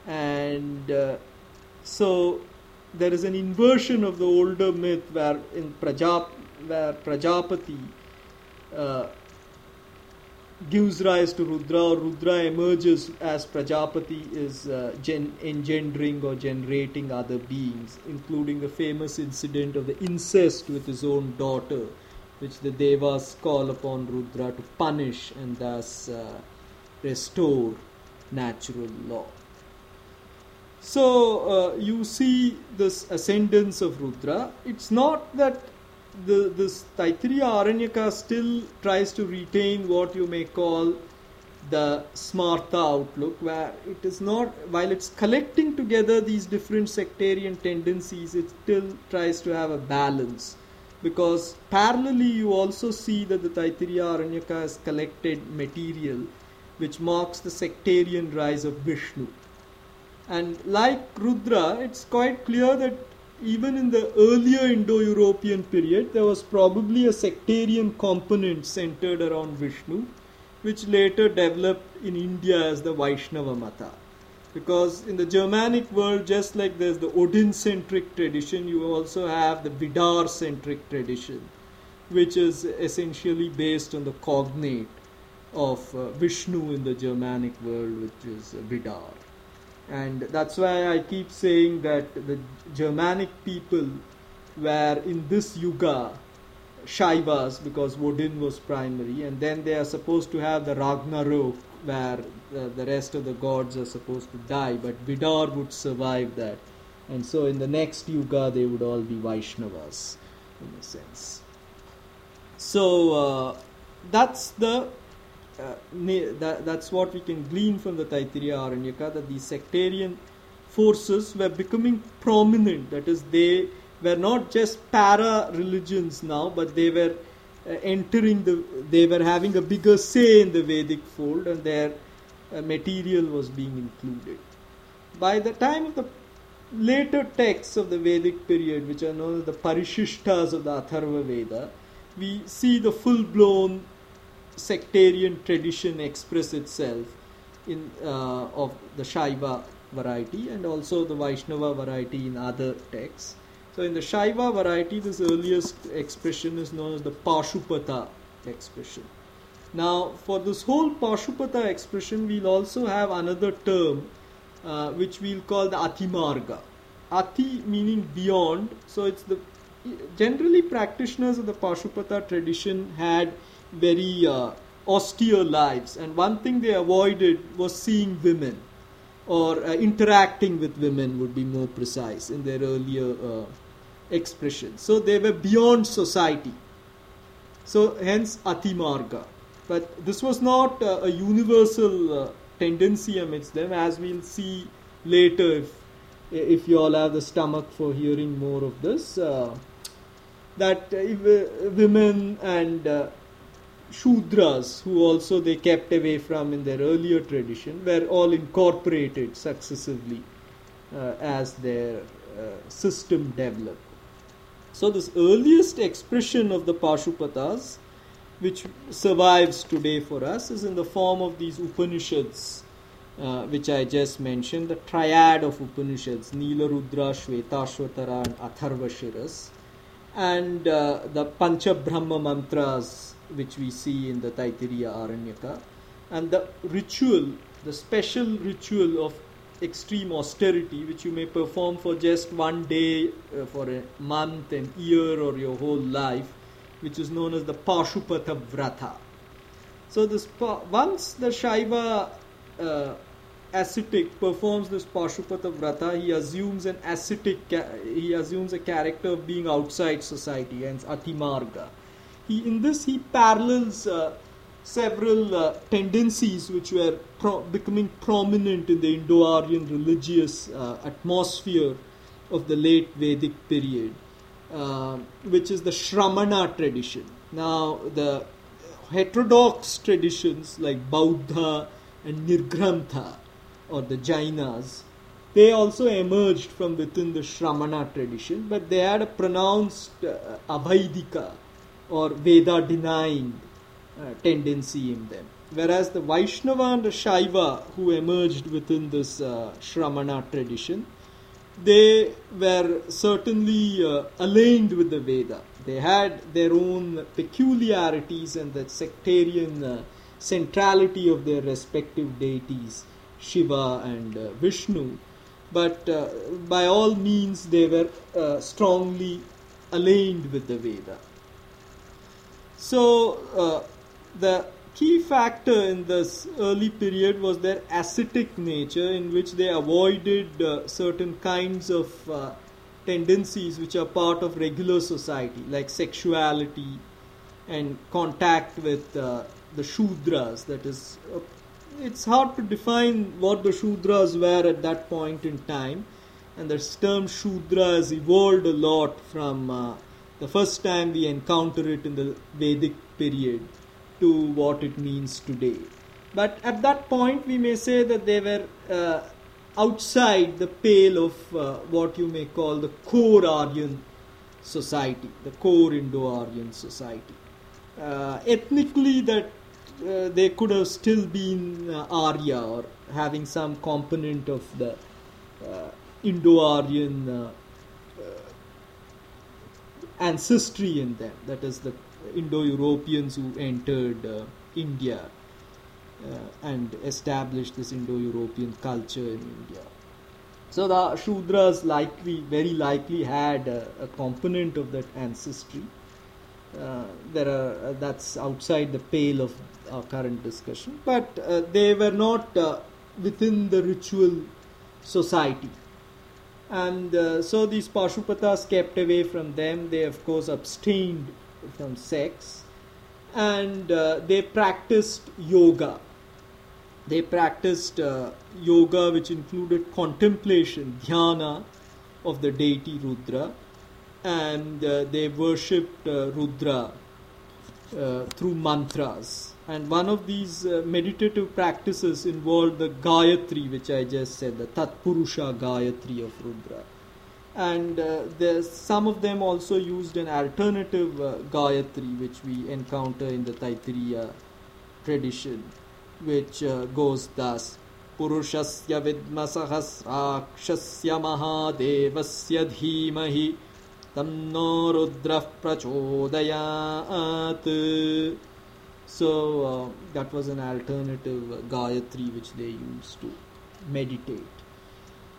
And uh, so there is an inversion of the older myth where in Prajap, where Prajapati uh, gives rise to Rudra or Rudra emerges as Prajapati is uh, gen- engendering or generating other beings, including the famous incident of the incest with his own daughter, which the Devas call upon Rudra to punish and thus uh, restore natural law. So uh, you see this ascendance of Rudra. It's not that the this Taittiriya Aranyaka still tries to retain what you may call the smarta outlook, where it is not, while it's collecting together these different sectarian tendencies, it still tries to have a balance. Because parallelly, you also see that the Taittiriya Aranyaka has collected material which marks the sectarian rise of Vishnu. And like Rudra, it's quite clear that even in the earlier Indo European period, there was probably a sectarian component centered around Vishnu, which later developed in India as the Vaishnava Mata. Because in the Germanic world, just like there's the Odin centric tradition, you also have the Vidar centric tradition, which is essentially based on the cognate. of uh, Vishnu in the Germanic world, which is uh, Vidar. And that's why I keep saying that the Germanic people were in this yuga Shaivas because Odin was primary, and then they are supposed to have the Ragnarok where the, the rest of the gods are supposed to die, but Vidar would survive that. And so in the next yuga, they would all be Vaishnavas in a sense. So uh, that's the uh, that, that's what we can glean from the Taittiriya Aranyaka that these sectarian forces were becoming prominent. That is, they were not just para religions now, but they were uh, entering the, they were having a bigger say in the Vedic fold, and their uh, material was being included. By the time of the later texts of the Vedic period, which are known as the Parishishtas of the Atharva Veda, we see the full blown sectarian tradition express itself in uh, of the Shaiva variety and also the Vaishnava variety in other texts. So in the Shaiva variety, this earliest expression is known as the Pashupata expression. Now, for this whole Pashupata expression, we'll also have another term uh, which we'll call the Atimarga. Ati meaning beyond, so it's the generally practitioners of the Pashupata tradition had very uh, austere lives, and one thing they avoided was seeing women or uh, interacting with women would be more precise in their earlier uh, expression. So they were beyond society. So hence Atimarga. But this was not uh, a universal uh, tendency amidst them, as we'll see later if, if you all have the stomach for hearing more of this. Uh, that women and Shudras, who also they kept away from in their earlier tradition, were all incorporated successively uh, as their uh, system developed. So, this earliest expression of the Pashupatas, which survives today for us, is in the form of these Upanishads, uh, which I just mentioned, the triad of Upanishads, Nila Rudra, Shvetashvatara, and Atharvashiras, and uh, the Pancha Brahma mantras which we see in the Taittiriya Aranyaka, and the ritual, the special ritual of extreme austerity, which you may perform for just one day, uh, for a month, an year, or your whole life, which is known as the Pashupata Vrata. So, this once the Shaiva uh, ascetic performs this Pashupata Vrata, he assumes an ascetic, he assumes a character of being outside society, hence Atimarga he, in this he parallels uh, several uh, tendencies which were pro- becoming prominent in the Indo-Aryan religious uh, atmosphere of the late Vedic period, uh, which is the Shramana tradition. Now, the heterodox traditions like Bauddha and Nirgrantha or the Jainas, they also emerged from within the Shramana tradition, but they had a pronounced uh, Avaidika or Veda denying uh, tendency in them. Whereas the Vaishnava and the Shaiva, who emerged within this uh, Shramana tradition, they were certainly uh, aligned with the Veda. They had their own peculiarities and the sectarian uh, centrality of their respective deities, Shiva and uh, Vishnu. But uh, by all means, they were uh, strongly aligned with the Veda. So, uh, the key factor in this early period was their ascetic nature, in which they avoided uh, certain kinds of uh, tendencies which are part of regular society, like sexuality and contact with uh, the Shudras. That is, uh, it's hard to define what the Shudras were at that point in time, and the term Shudra has evolved a lot from uh, the first time we encounter it in the Vedic period to what it means today. But at that point, we may say that they were uh, outside the pale of uh, what you may call the core Aryan society, the core Indo Aryan society. Uh, ethnically, that uh, they could have still been uh, Arya or having some component of the uh, Indo Aryan ancestry in them. That is the Indo-Europeans who entered uh, India uh, and established this Indo-European culture in India. So the Shudras likely, very likely had a, a component of that ancestry. Uh, there are uh, that's outside the pale of our current discussion, but uh, they were not uh, within the ritual society. And uh, so these Pashupatas kept away from them. They, of course, abstained from sex and uh, they practiced yoga. They practiced uh, yoga, which included contemplation, dhyana of the deity Rudra, and uh, they worshipped uh, Rudra uh, through mantras. And one of these uh, meditative practices involved the Gayatri, which I just said, the Tatpurusha Gayatri of Rudra and uh, there's some of them also used an alternative uh, Gayatri which we encounter in the Taittiriya tradition which uh, goes thus Purushasya vidmasahasrakshasya Mahadevasya Dhimahi Tamno Rudrah Prachodayat So uh, that was an alternative uh, Gayatri which they used to meditate.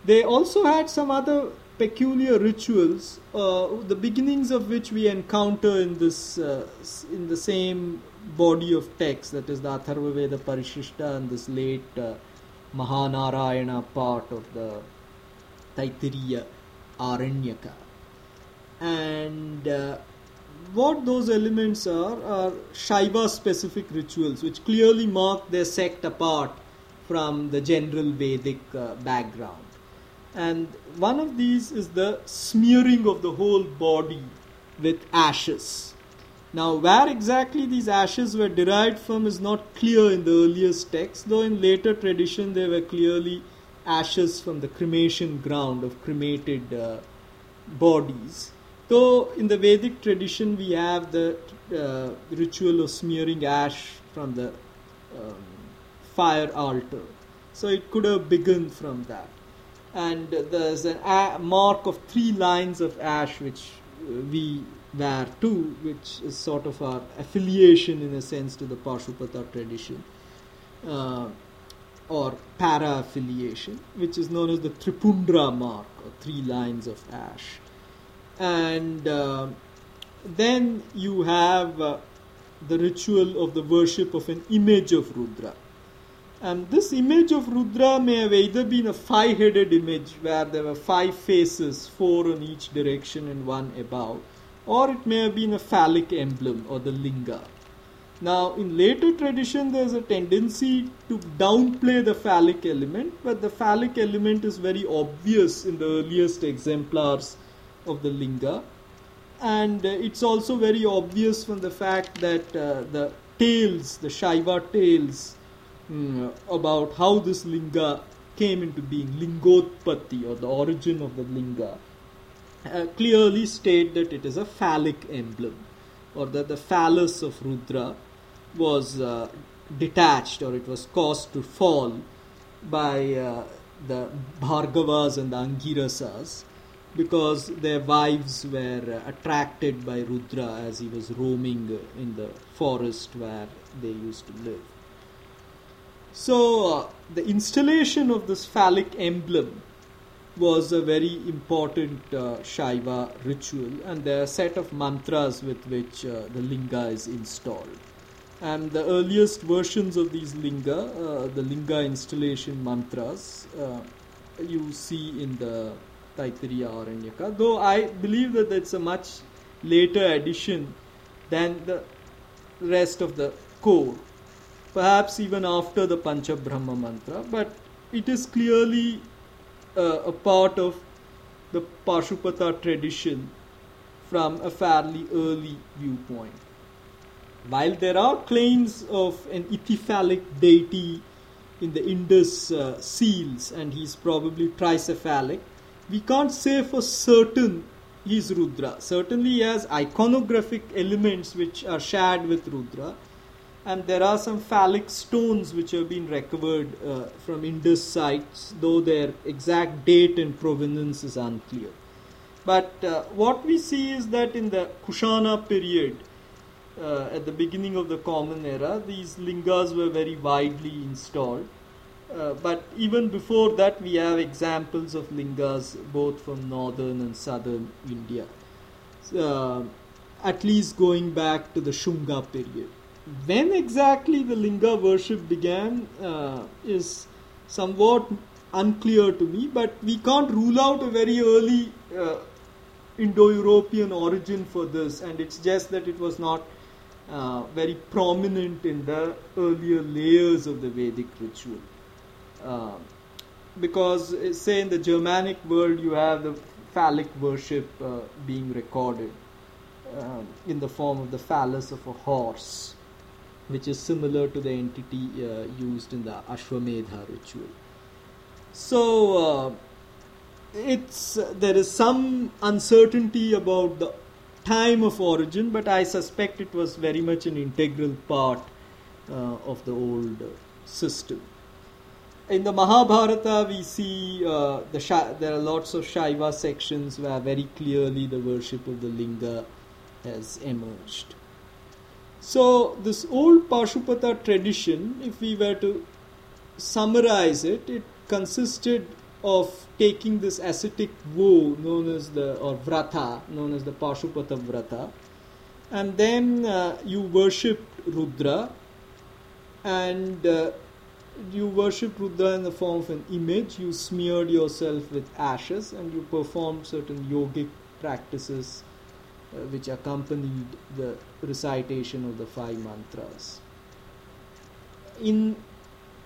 They also had some other peculiar rituals, uh, the beginnings of which we encounter in this uh, in the same body of text, that is the Atharva Veda Parishishta and this late uh, Mahanarayana part of the Taittiriya Aranyaka. And uh, what those elements are are Shaiva specific rituals which clearly mark their sect apart from the general Vedic uh, background. And one of these is the smearing of the whole body with ashes. Now, where exactly these ashes were derived from is not clear in the earliest texts, though in later tradition they were clearly ashes from the cremation ground of cremated uh, bodies. Though in the Vedic tradition we have the uh, ritual of smearing ash from the um, fire altar, so it could have begun from that. And there's a mark of three lines of ash which uh, we wear too, which is sort of our affiliation in a sense to the Pashupata tradition. Uh, or para affiliation, which is known as the Tripundra mark, or three lines of ash. And uh, then you have uh, the ritual of the worship of an image of Rudra. And this image of Rudra may have either been a five headed image where there were five faces, four in each direction and one above, or it may have been a phallic emblem or the linga. Now, in later tradition, there's a tendency to downplay the phallic element, but the phallic element is very obvious in the earliest exemplars of the linga. And uh, it's also very obvious from the fact that uh, the tails, the Shaiva tales, mm, about how this linga came into being, lingotpatti, or the origin of the linga, uh, clearly state that it is a phallic emblem, or that the phallus of Rudra was uh, detached or it was caused to fall by uh, the Bhargavas and the Angirasas because their wives were uh, attracted by Rudra as he was roaming in the forest where they used to live. So, uh, the installation of this phallic emblem was a very important uh, Shaiva ritual, and there are a set of mantras with which uh, the linga is installed. And the earliest versions of these linga, uh, the linga installation mantras, uh, you see in the Taittiriya Aranyaka, though I believe that it's a much later addition than the rest of the core, perhaps even after the Pancha Brahma mantra, but it is clearly uh, a part of the Pashupata tradition from a fairly early viewpoint. While there are claims of an ithyphallic deity in the Indus uh, seals, and he's probably tricephalic, we can't say for certain he's Rudra. Certainly, he has iconographic elements which are shared with Rudra, and there are some phallic stones which have been recovered uh, from Indus sites, though their exact date and provenance is unclear. But uh, what we see is that in the Kushana period, uh, at the beginning of the Common Era, these lingas were very widely installed. Uh, but even before that, we have examples of lingas both from northern and southern India. Uh, at least going back to the Shunga period. When exactly the linga worship began uh, is somewhat unclear to me, but we can't rule out a very early uh, Indo European origin for this, and it's just that it was not uh, very prominent in the earlier layers of the Vedic ritual. Uh, because, uh, say, in the Germanic world, you have the phallic worship uh, being recorded um, in the form of the phallus of a horse, which is similar to the entity uh, used in the Ashwamedha ritual. So, uh, it's there is some uncertainty about the time of origin, but I suspect it was very much an integral part uh, of the old system. In the Mahabharata, we see uh, the there are lots of Shaiva sections where very clearly the worship of the linga has emerged. So, this old Pashupata tradition, if we were to summarize it, it consisted of taking this ascetic vow known as the or vrata known as the Pashupata vrata and then uh, you worshipped Rudra and uh, you worshipped Rudra in the form of an image you smeared yourself with ashes and you performed certain yogic practices which accompanied the recitation of the five mantras in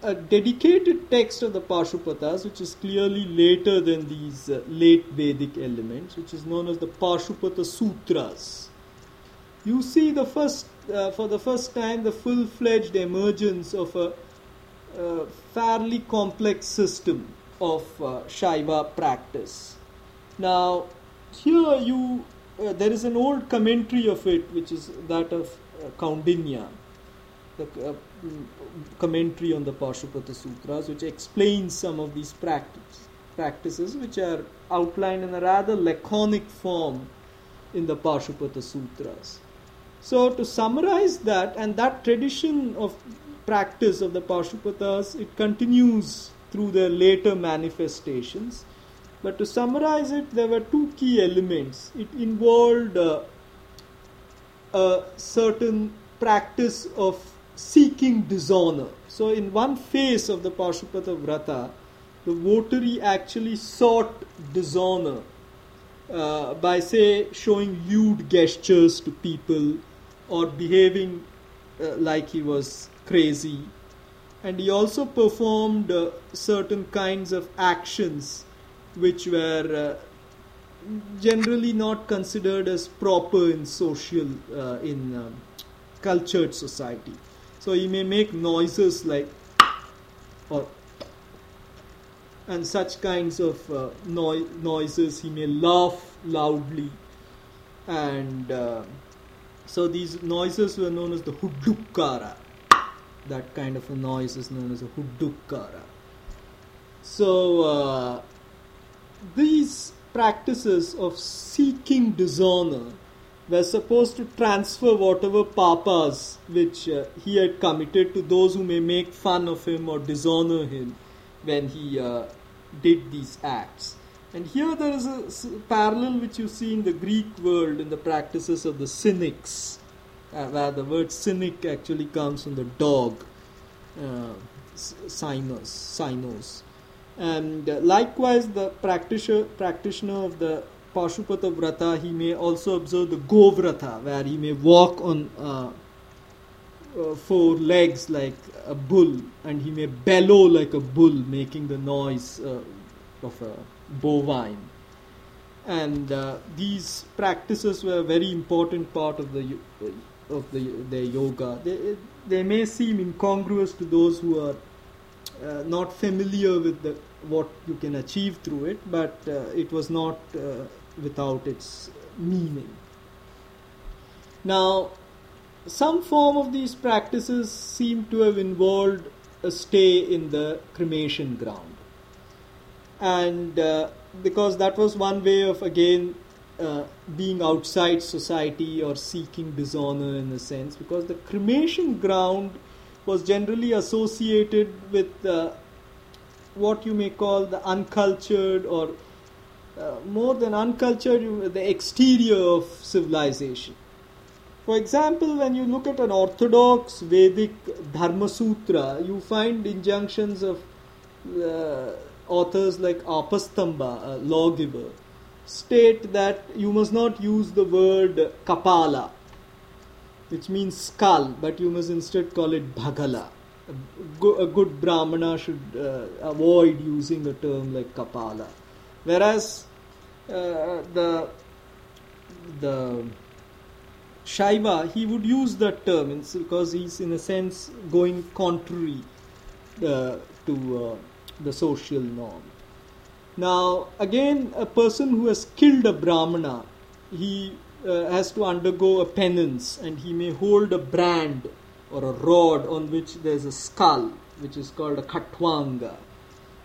a dedicated text of the Pashupatas, which is clearly later than these uh, late Vedic elements, which is known as the Pashupata Sutras. You see the first, uh, for the first time, the full-fledged emergence of a, a fairly complex system of uh, Shaiva practice. Now, here you, uh, there is an old commentary of it, which is that of uh, Kaundinya the uh, commentary on the Pashupata Sutras, which explains some of these practice, practices, which are outlined in a rather laconic form in the Pashupata Sutras. So, to summarize that, and that tradition of practice of the Pashupatas, it continues through their later manifestations. But to summarize it, there were two key elements. It involved uh, a certain practice of seeking dishonor. So, in one phase of the Pashupata Vrata, the votary actually sought dishonor uh, by, say, showing lewd gestures to people or behaving uh, like he was crazy. And he also performed uh, certain kinds of actions which were uh, generally not considered as proper in social, uh, in um, cultured society. So he may make noises like or and such kinds of uh, no- noises. He may laugh loudly, and uh, so these noises were known as the hudukkara. That kind of a noise is known as a hudukkara. So uh, these practices of seeking dishonor were supposed to transfer whatever papas which uh, he had committed to those who may make fun of him or dishonor him when he uh, did these acts. And here there is a parallel which you see in the Greek world in the practices of the cynics, uh, where the word cynic actually comes from the dog, uh, cynos, cynos. And uh, likewise, the practitioner, practitioner of the Pashupata Vrata, he may also observe the Go Vrata, where he may walk on uh, uh, four legs like a bull, and he may bellow like a bull, making the noise uh, of a bovine. And uh, these practices were a very important part of the of the their yoga. They, they may seem incongruous to those who are uh, not familiar with the, what you can achieve through it, but uh, it was not uh, without its meaning. Now, some form of these practices seem to have involved a stay in the cremation ground. And uh, because that was one way of again uh, being outside society or seeking dishonor in a sense, because the cremation ground was generally associated with uh, what you may call the uncultured or uh, more than uncultured, the exterior of civilization. For example, when you look at an orthodox Vedic Dharma Sutra, you find injunctions of uh, authors like Apastamba, a lawgiver, state that you must not use the word kapala, which means skull, but you must instead call it bhagala. A, good brahmana should uh, avoid using a term like kapala. Whereas uh, the the Shaiva, he would use that term because he's in a sense going contrary uh, to uh, the social norm. Now, again, a person who has killed a Brahmana, he uh, has to undergo a penance and he may hold a brand or a rod on which there's a skull, which is called a Khatwanga.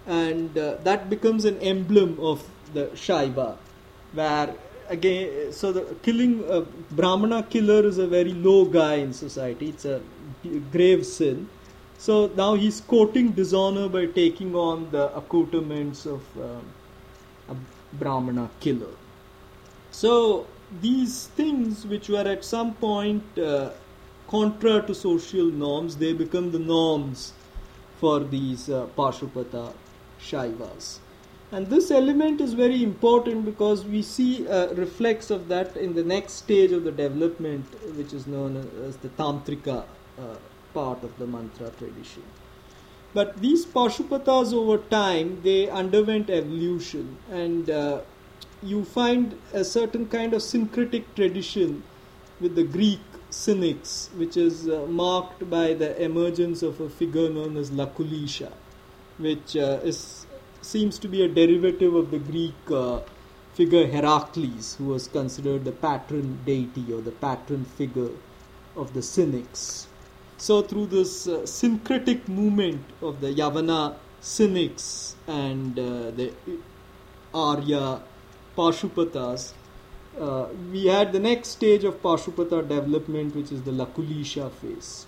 And uh, that becomes an emblem of the Shaiva, where again, so the killing a Brahmana killer is a very low guy in society. It's a grave sin. So now he's courting dishonor by taking on the accoutrements of um, a Brahmana killer. So these things, which were at some point uh, contra to social norms, they become the norms for these uh, Pashupata Shaivas. And this element is very important because we see a reflex of that in the next stage of the development, which is known as the Tantrika uh, part of the mantra tradition. But these Pashupatas over time, they underwent evolution and uh, you find a certain kind of syncretic tradition with the Greek cynics, which is uh, marked by the emergence of a figure known as Lakulisha, which uh, is seems to be a derivative of the Greek uh, figure Heracles, who was considered the patron deity or the patron figure of the Cynics. So, through this uh, syncretic movement of the Yavana Cynics and uh, the Arya Pashupatas, uh, we had the next stage of Pashupata development, which is the Lakulisha phase.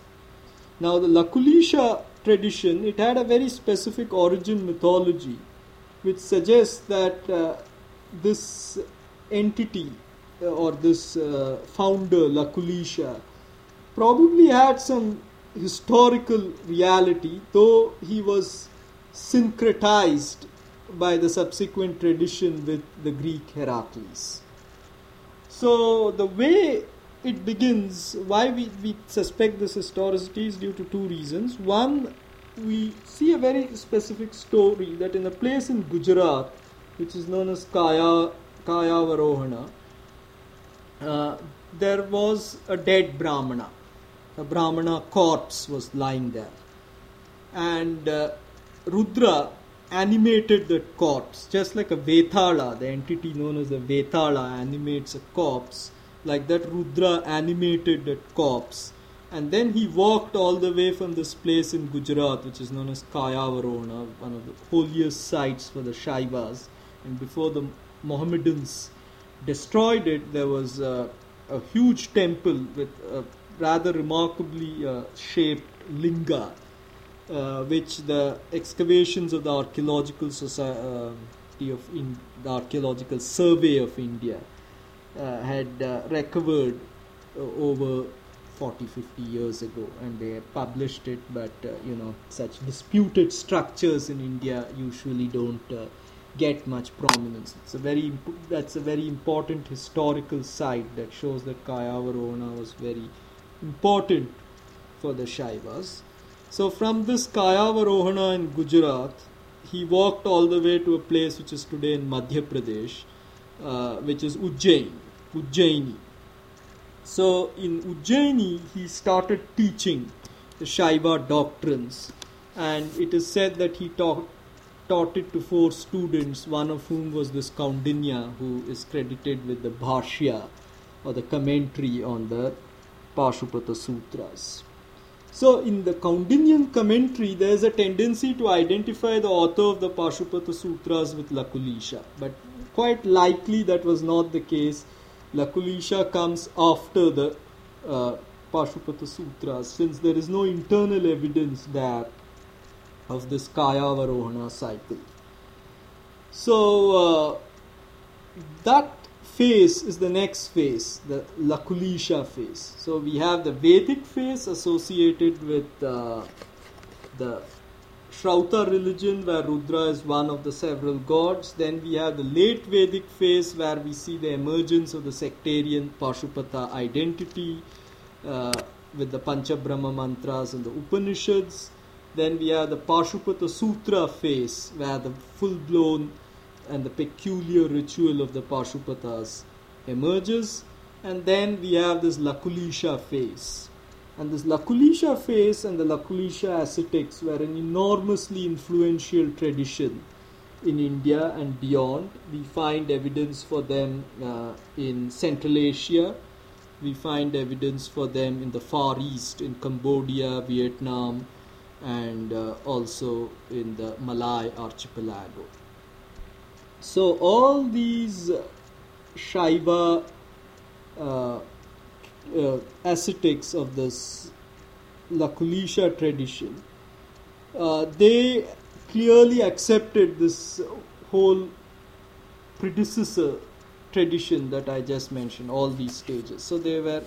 Now, the Lakulisha tradition, it had a very specific origin mythology which suggests that uh, this entity uh, or this uh, founder, Lakulisha, probably had some historical reality, though he was syncretized by the subsequent tradition with the Greek Heracles. So, the way it begins, why we, we suspect this historicity is due to two reasons. One, we see a very specific story that in a place in Gujarat, which is known as Kaya, Kayavarohana, uh, there was a dead Brahmana. A Brahmana corpse was lying there. And uh, Rudra animated that corpse, just like a Vethala, the entity known as the Vethala animates a corpse like that Rudra animated that corpse. And then he walked all the way from this place in Gujarat, which is known as Kayavarona, one of the holiest sites for the Shaivas. And before the Mohammedans destroyed it, there was a, a huge temple with a rather remarkably uh, shaped linga, which the excavations of the archaeological society of in, the archaeological survey of India uh, had uh, recovered uh, over 40 50 years ago. And they published it but uh, you know such disputed structures in india usually don't uh, get much prominence. It's a very that's a very important historical site that shows that kayavarona was very important for the shaivas so from this kayavarohana in gujarat he walked all the way to a place which is today in madhya pradesh uh, which is ujjain Ujjaini. So in Ujjaini, he started teaching the Shaiva doctrines, and it is said that he taught, taught it to four students, one of whom was this Kaundinya, who is credited with the Bhashya or the commentary on the Pashupata Sutras. So, in the Kaundinyan commentary, there is a tendency to identify the author of the Pashupata Sutras with Lakulisha, but quite likely that was not the case. Lakulisha comes after the uh, Pashupata Sutras, since there is no internal evidence there of this Kayavarohana cycle. So uh, that phase is the next phase, the Lakulisha phase. So we have the Vedic phase associated with uh, the Shrauta religion, where Rudra is one of the several gods. Then we have the late Vedic phase, where we see the emergence of the sectarian Pashupata identity uh, with the Panchabrahma mantras and the Upanishads. Then we have the Pashupata Sutra phase, where the full blown and the peculiar ritual of the Pashupatas emerges. And then we have this Lakulisha phase. And this Lakulisha phase and the Lakulisha ascetics were an enormously influential tradition in India and beyond. We find evidence for them uh, in Central Asia. We find evidence for them in the Far East, in Cambodia, Vietnam, and uh, also in the Malay archipelago. So all these Shaiva uh, uh, ascetics of this Lakulisha tradition, uh, they clearly accepted this whole predecessor tradition that I just mentioned, all these stages. So they were,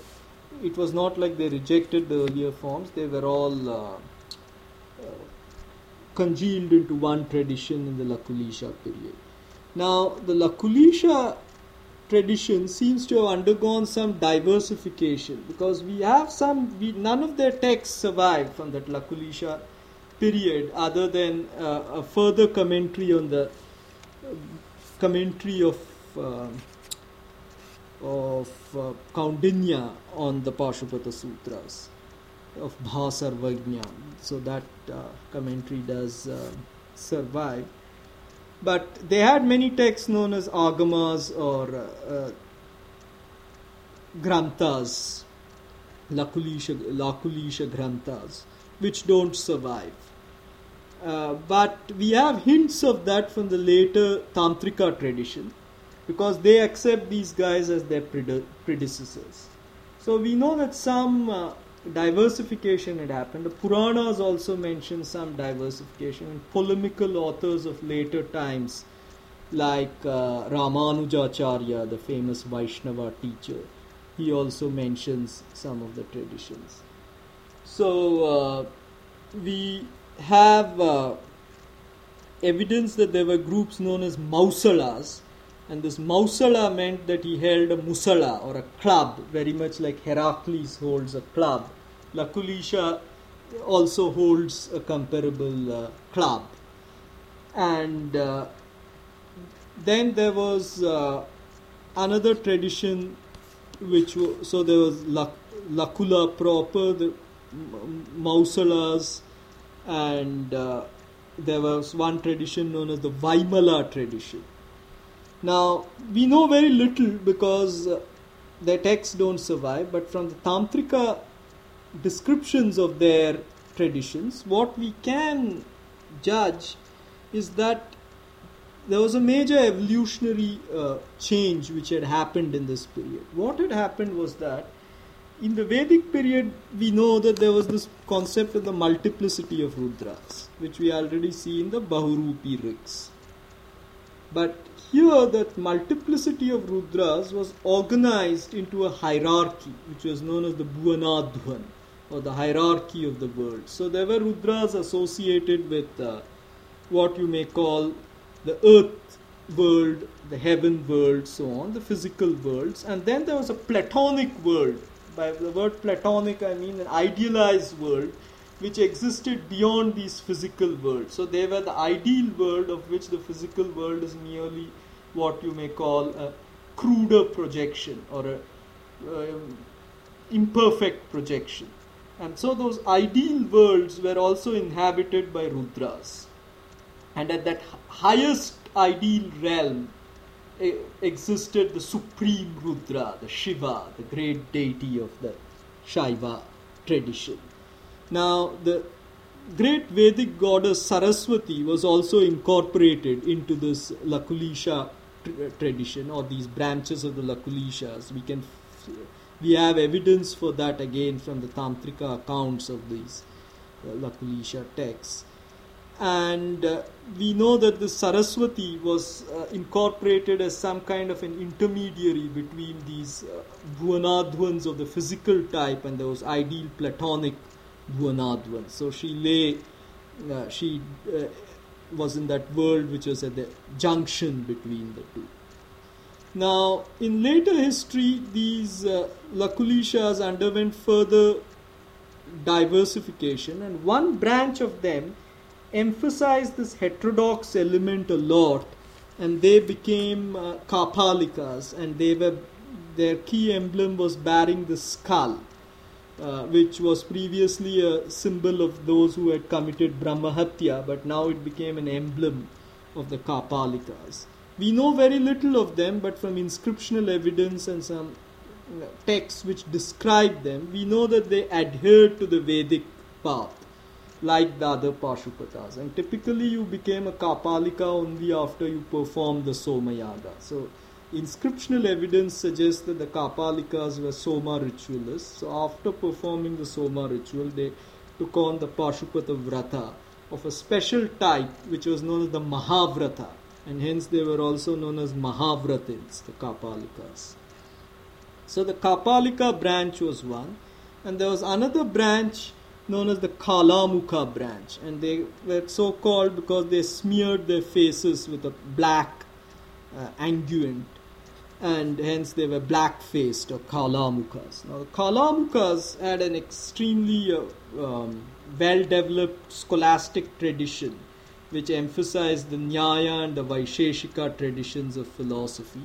it was not like they rejected the earlier forms, they were all uh, uh, congealed into one tradition in the Lakulisha period. Now, the Lakulisha tradition seems to have undergone some diversification because we have some, we, none of their texts survive from that Lakulisha period other than uh, a further commentary on the uh, commentary of uh, of uh, Kaundinya on the Pashupata Sutras of Bhasarvajna. So that uh, commentary does uh, survive but they had many texts known as agamas or uh, uh, granthas, lakulisha, lakulisha granthas, which don't survive. Uh, but we have hints of that from the later Tantrika tradition because they accept these guys as their prede- predecessors. So we know that some uh, diversification had happened. The Puranas also mention some diversification. And polemical authors of later times, like uh, Ramanujacharya, the famous Vaishnava teacher, he also mentions some of the traditions. So uh, we have uh, evidence that there were groups known as Mausalas, and this Mausala meant that he held a musala or a club, very much like Heracles holds a club. Lakulisha also holds a comparable uh, club. And uh, then there was uh, another tradition which was, so there was Lakula proper, the Mausalas, and uh, there was one tradition known as the Vaimala tradition. Now, we know very little because uh, their texts don't survive, but from the Tantrika descriptions of their traditions, what we can judge is that there was a major evolutionary uh, change which had happened in this period. What had happened was that in the Vedic period, we know that there was this concept of the multiplicity of Rudras, which we already see in the Bahurupi Rigs. But here, that multiplicity of Rudras was organized into a hierarchy, which was known as the Bhuvanadhvan or the hierarchy of the world. So there were Rudras associated with uh, what you may call the earth world, the heaven world, so on, the physical worlds. And then there was a Platonic world. By the word Platonic, I mean an idealized world which existed beyond these physical worlds. So they were the ideal world of which the physical world is merely what you may call a cruder projection or a uh, imperfect projection. And so those ideal worlds were also inhabited by Rudras. And at that highest ideal realm existed the supreme Rudra, the Shiva, the great deity of the Shaiva tradition. Now, the great Vedic goddess Saraswati was also incorporated into this Lakulisha tr- tradition or these branches of the Lakulishas. We can we have evidence for that again from the Tantrika accounts of these uh, Lakulisha texts. And uh, we know that the Saraswati was uh, incorporated as some kind of an intermediary between these uh, of the physical type and those ideal Platonic Bhuvanadhvans. So she lay, uh, she uh, was in that world which was at the junction between the two. Now, in later history, these uh, Lakulishas underwent further diversification, and one branch of them emphasized this heterodox element a lot, and they became uh, Kapalikas, and they were their key emblem was bearing the skull, uh, which was previously a symbol of those who had committed Brahmahatya, but now it became an emblem of the Kapalikas. We know very little of them, but from inscriptional evidence and some texts which describe them, we know that they adhered to the Vedic path, like the other Pashupatas. And typically, you became a Kapalika only after you performed the soma Somayaga. So, inscriptional evidence suggests that the Kapalikas were Soma ritualists. So, after performing the Soma ritual, they took on the Pashupata Vrata of a special type which was known as the Mahavrata and hence they were also known as Mahavratins, the Kapalikas. So the Kapalika branch was one, and there was another branch known as the Kalamukha branch, and they were so called because they smeared their faces with a black uh, and hence they were black faced or Kalamukas. Now, the Kalamukas had an extremely uh, um, well developed scholastic tradition which emphasized the Nyaya and the Vaisheshika traditions of philosophy,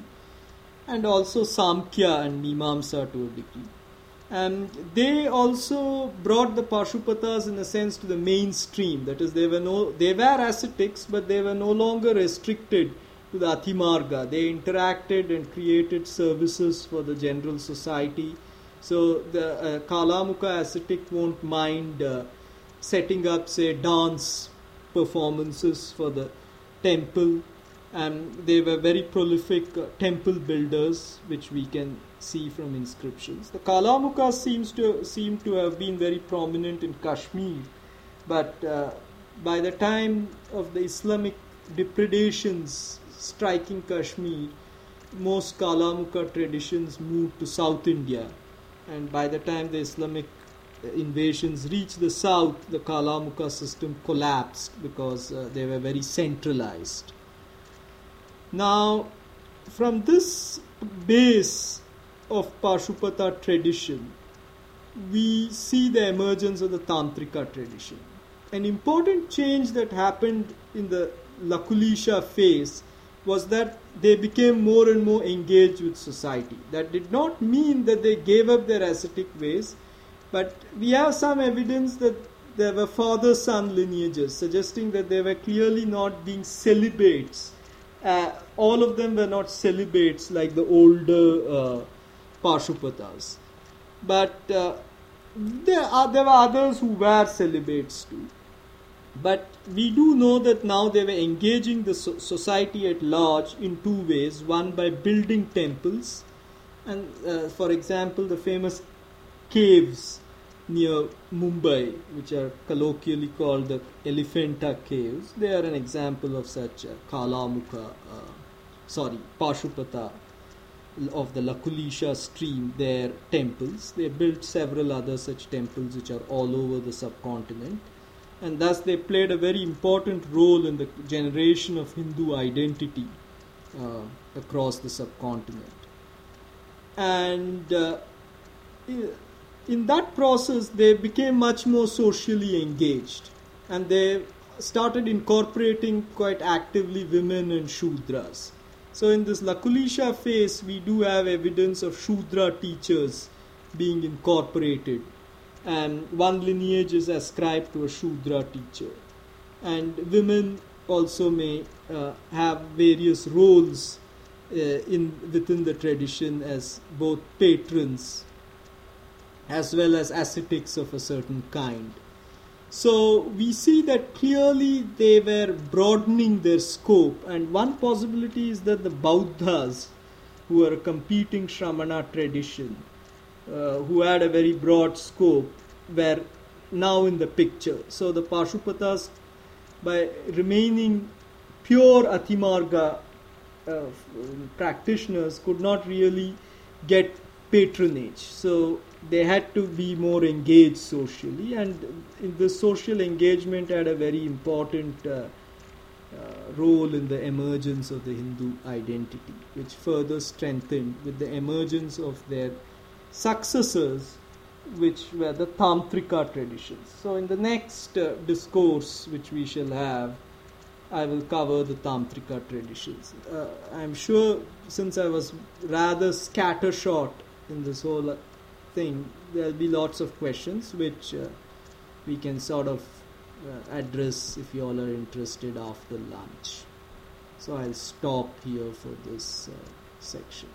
and also Samkhya and Mimamsa to a degree. And they also brought the Pashupatas in a sense to the mainstream. That is, they were no they were ascetics, but they were no longer restricted to the Atimarga. They interacted and created services for the general society. So the uh, Kalamuka ascetic won't mind uh, setting up, say, dance performances for the temple. And they were very prolific uh, temple builders which we can see from inscriptions. The kalamukas seems to seem to have been very prominent in kashmir. But uh, by the time of the islamic depredations striking kashmir most kalamuka traditions moved to south india. And by the time the islamic invasions reached the south, the Kalamuka system collapsed because uh, they were very centralized. Now, from this base of Pashupata tradition, we see the emergence of the Tantrika tradition. An important change that happened in the Lakulisha phase was that they became more and more engaged with society. That did not mean that they gave up their ascetic ways, but we have some evidence that there were father son lineages, suggesting that they were clearly not being celibates. Uh, all of them were not celibates like the older uh, Pashupatas. But uh, there, are, there were others who were celibates too. But we do know that now they were engaging the so- society at large in two ways one by building temples, and uh, for example, the famous caves near Mumbai, which are colloquially called the Elephanta Caves. They are an example of such a Kalamukha, uh, sorry, Pashupata of the Lakulisha stream, their temples. They built several other such temples which are all over the subcontinent. And thus they played a very important role in the generation of Hindu identity uh, across the subcontinent. And uh, in that process, they became much more socially engaged and they started incorporating quite actively women and Shudras. So, in this Lakulisha phase, we do have evidence of Shudra teachers being incorporated, and one lineage is ascribed to a Shudra teacher. And women also may uh, have various roles uh, in within the tradition as both patrons as well as ascetics of a certain kind. So we see that clearly they were broadening their scope, and one possibility is that the Bauddhas, who are a competing Shramana tradition, uh, who had a very broad scope, were now in the picture. So the Pashupatas, by remaining pure Atimarga uh, practitioners, could not really get patronage. So they had to be more engaged socially, and the social engagement had a very important uh, uh, role in the emergence of the Hindu identity, which further strengthened with the emergence of their successors, which were the Tantrika traditions. So, in the next uh, discourse which we shall have, I will cover the Tantrika traditions. Uh, I'm sure since I was rather scattershot in this whole thing, there'll be lots of questions which uh, we can sort of uh, address if you all are interested after lunch. So I'll stop here for this uh, section.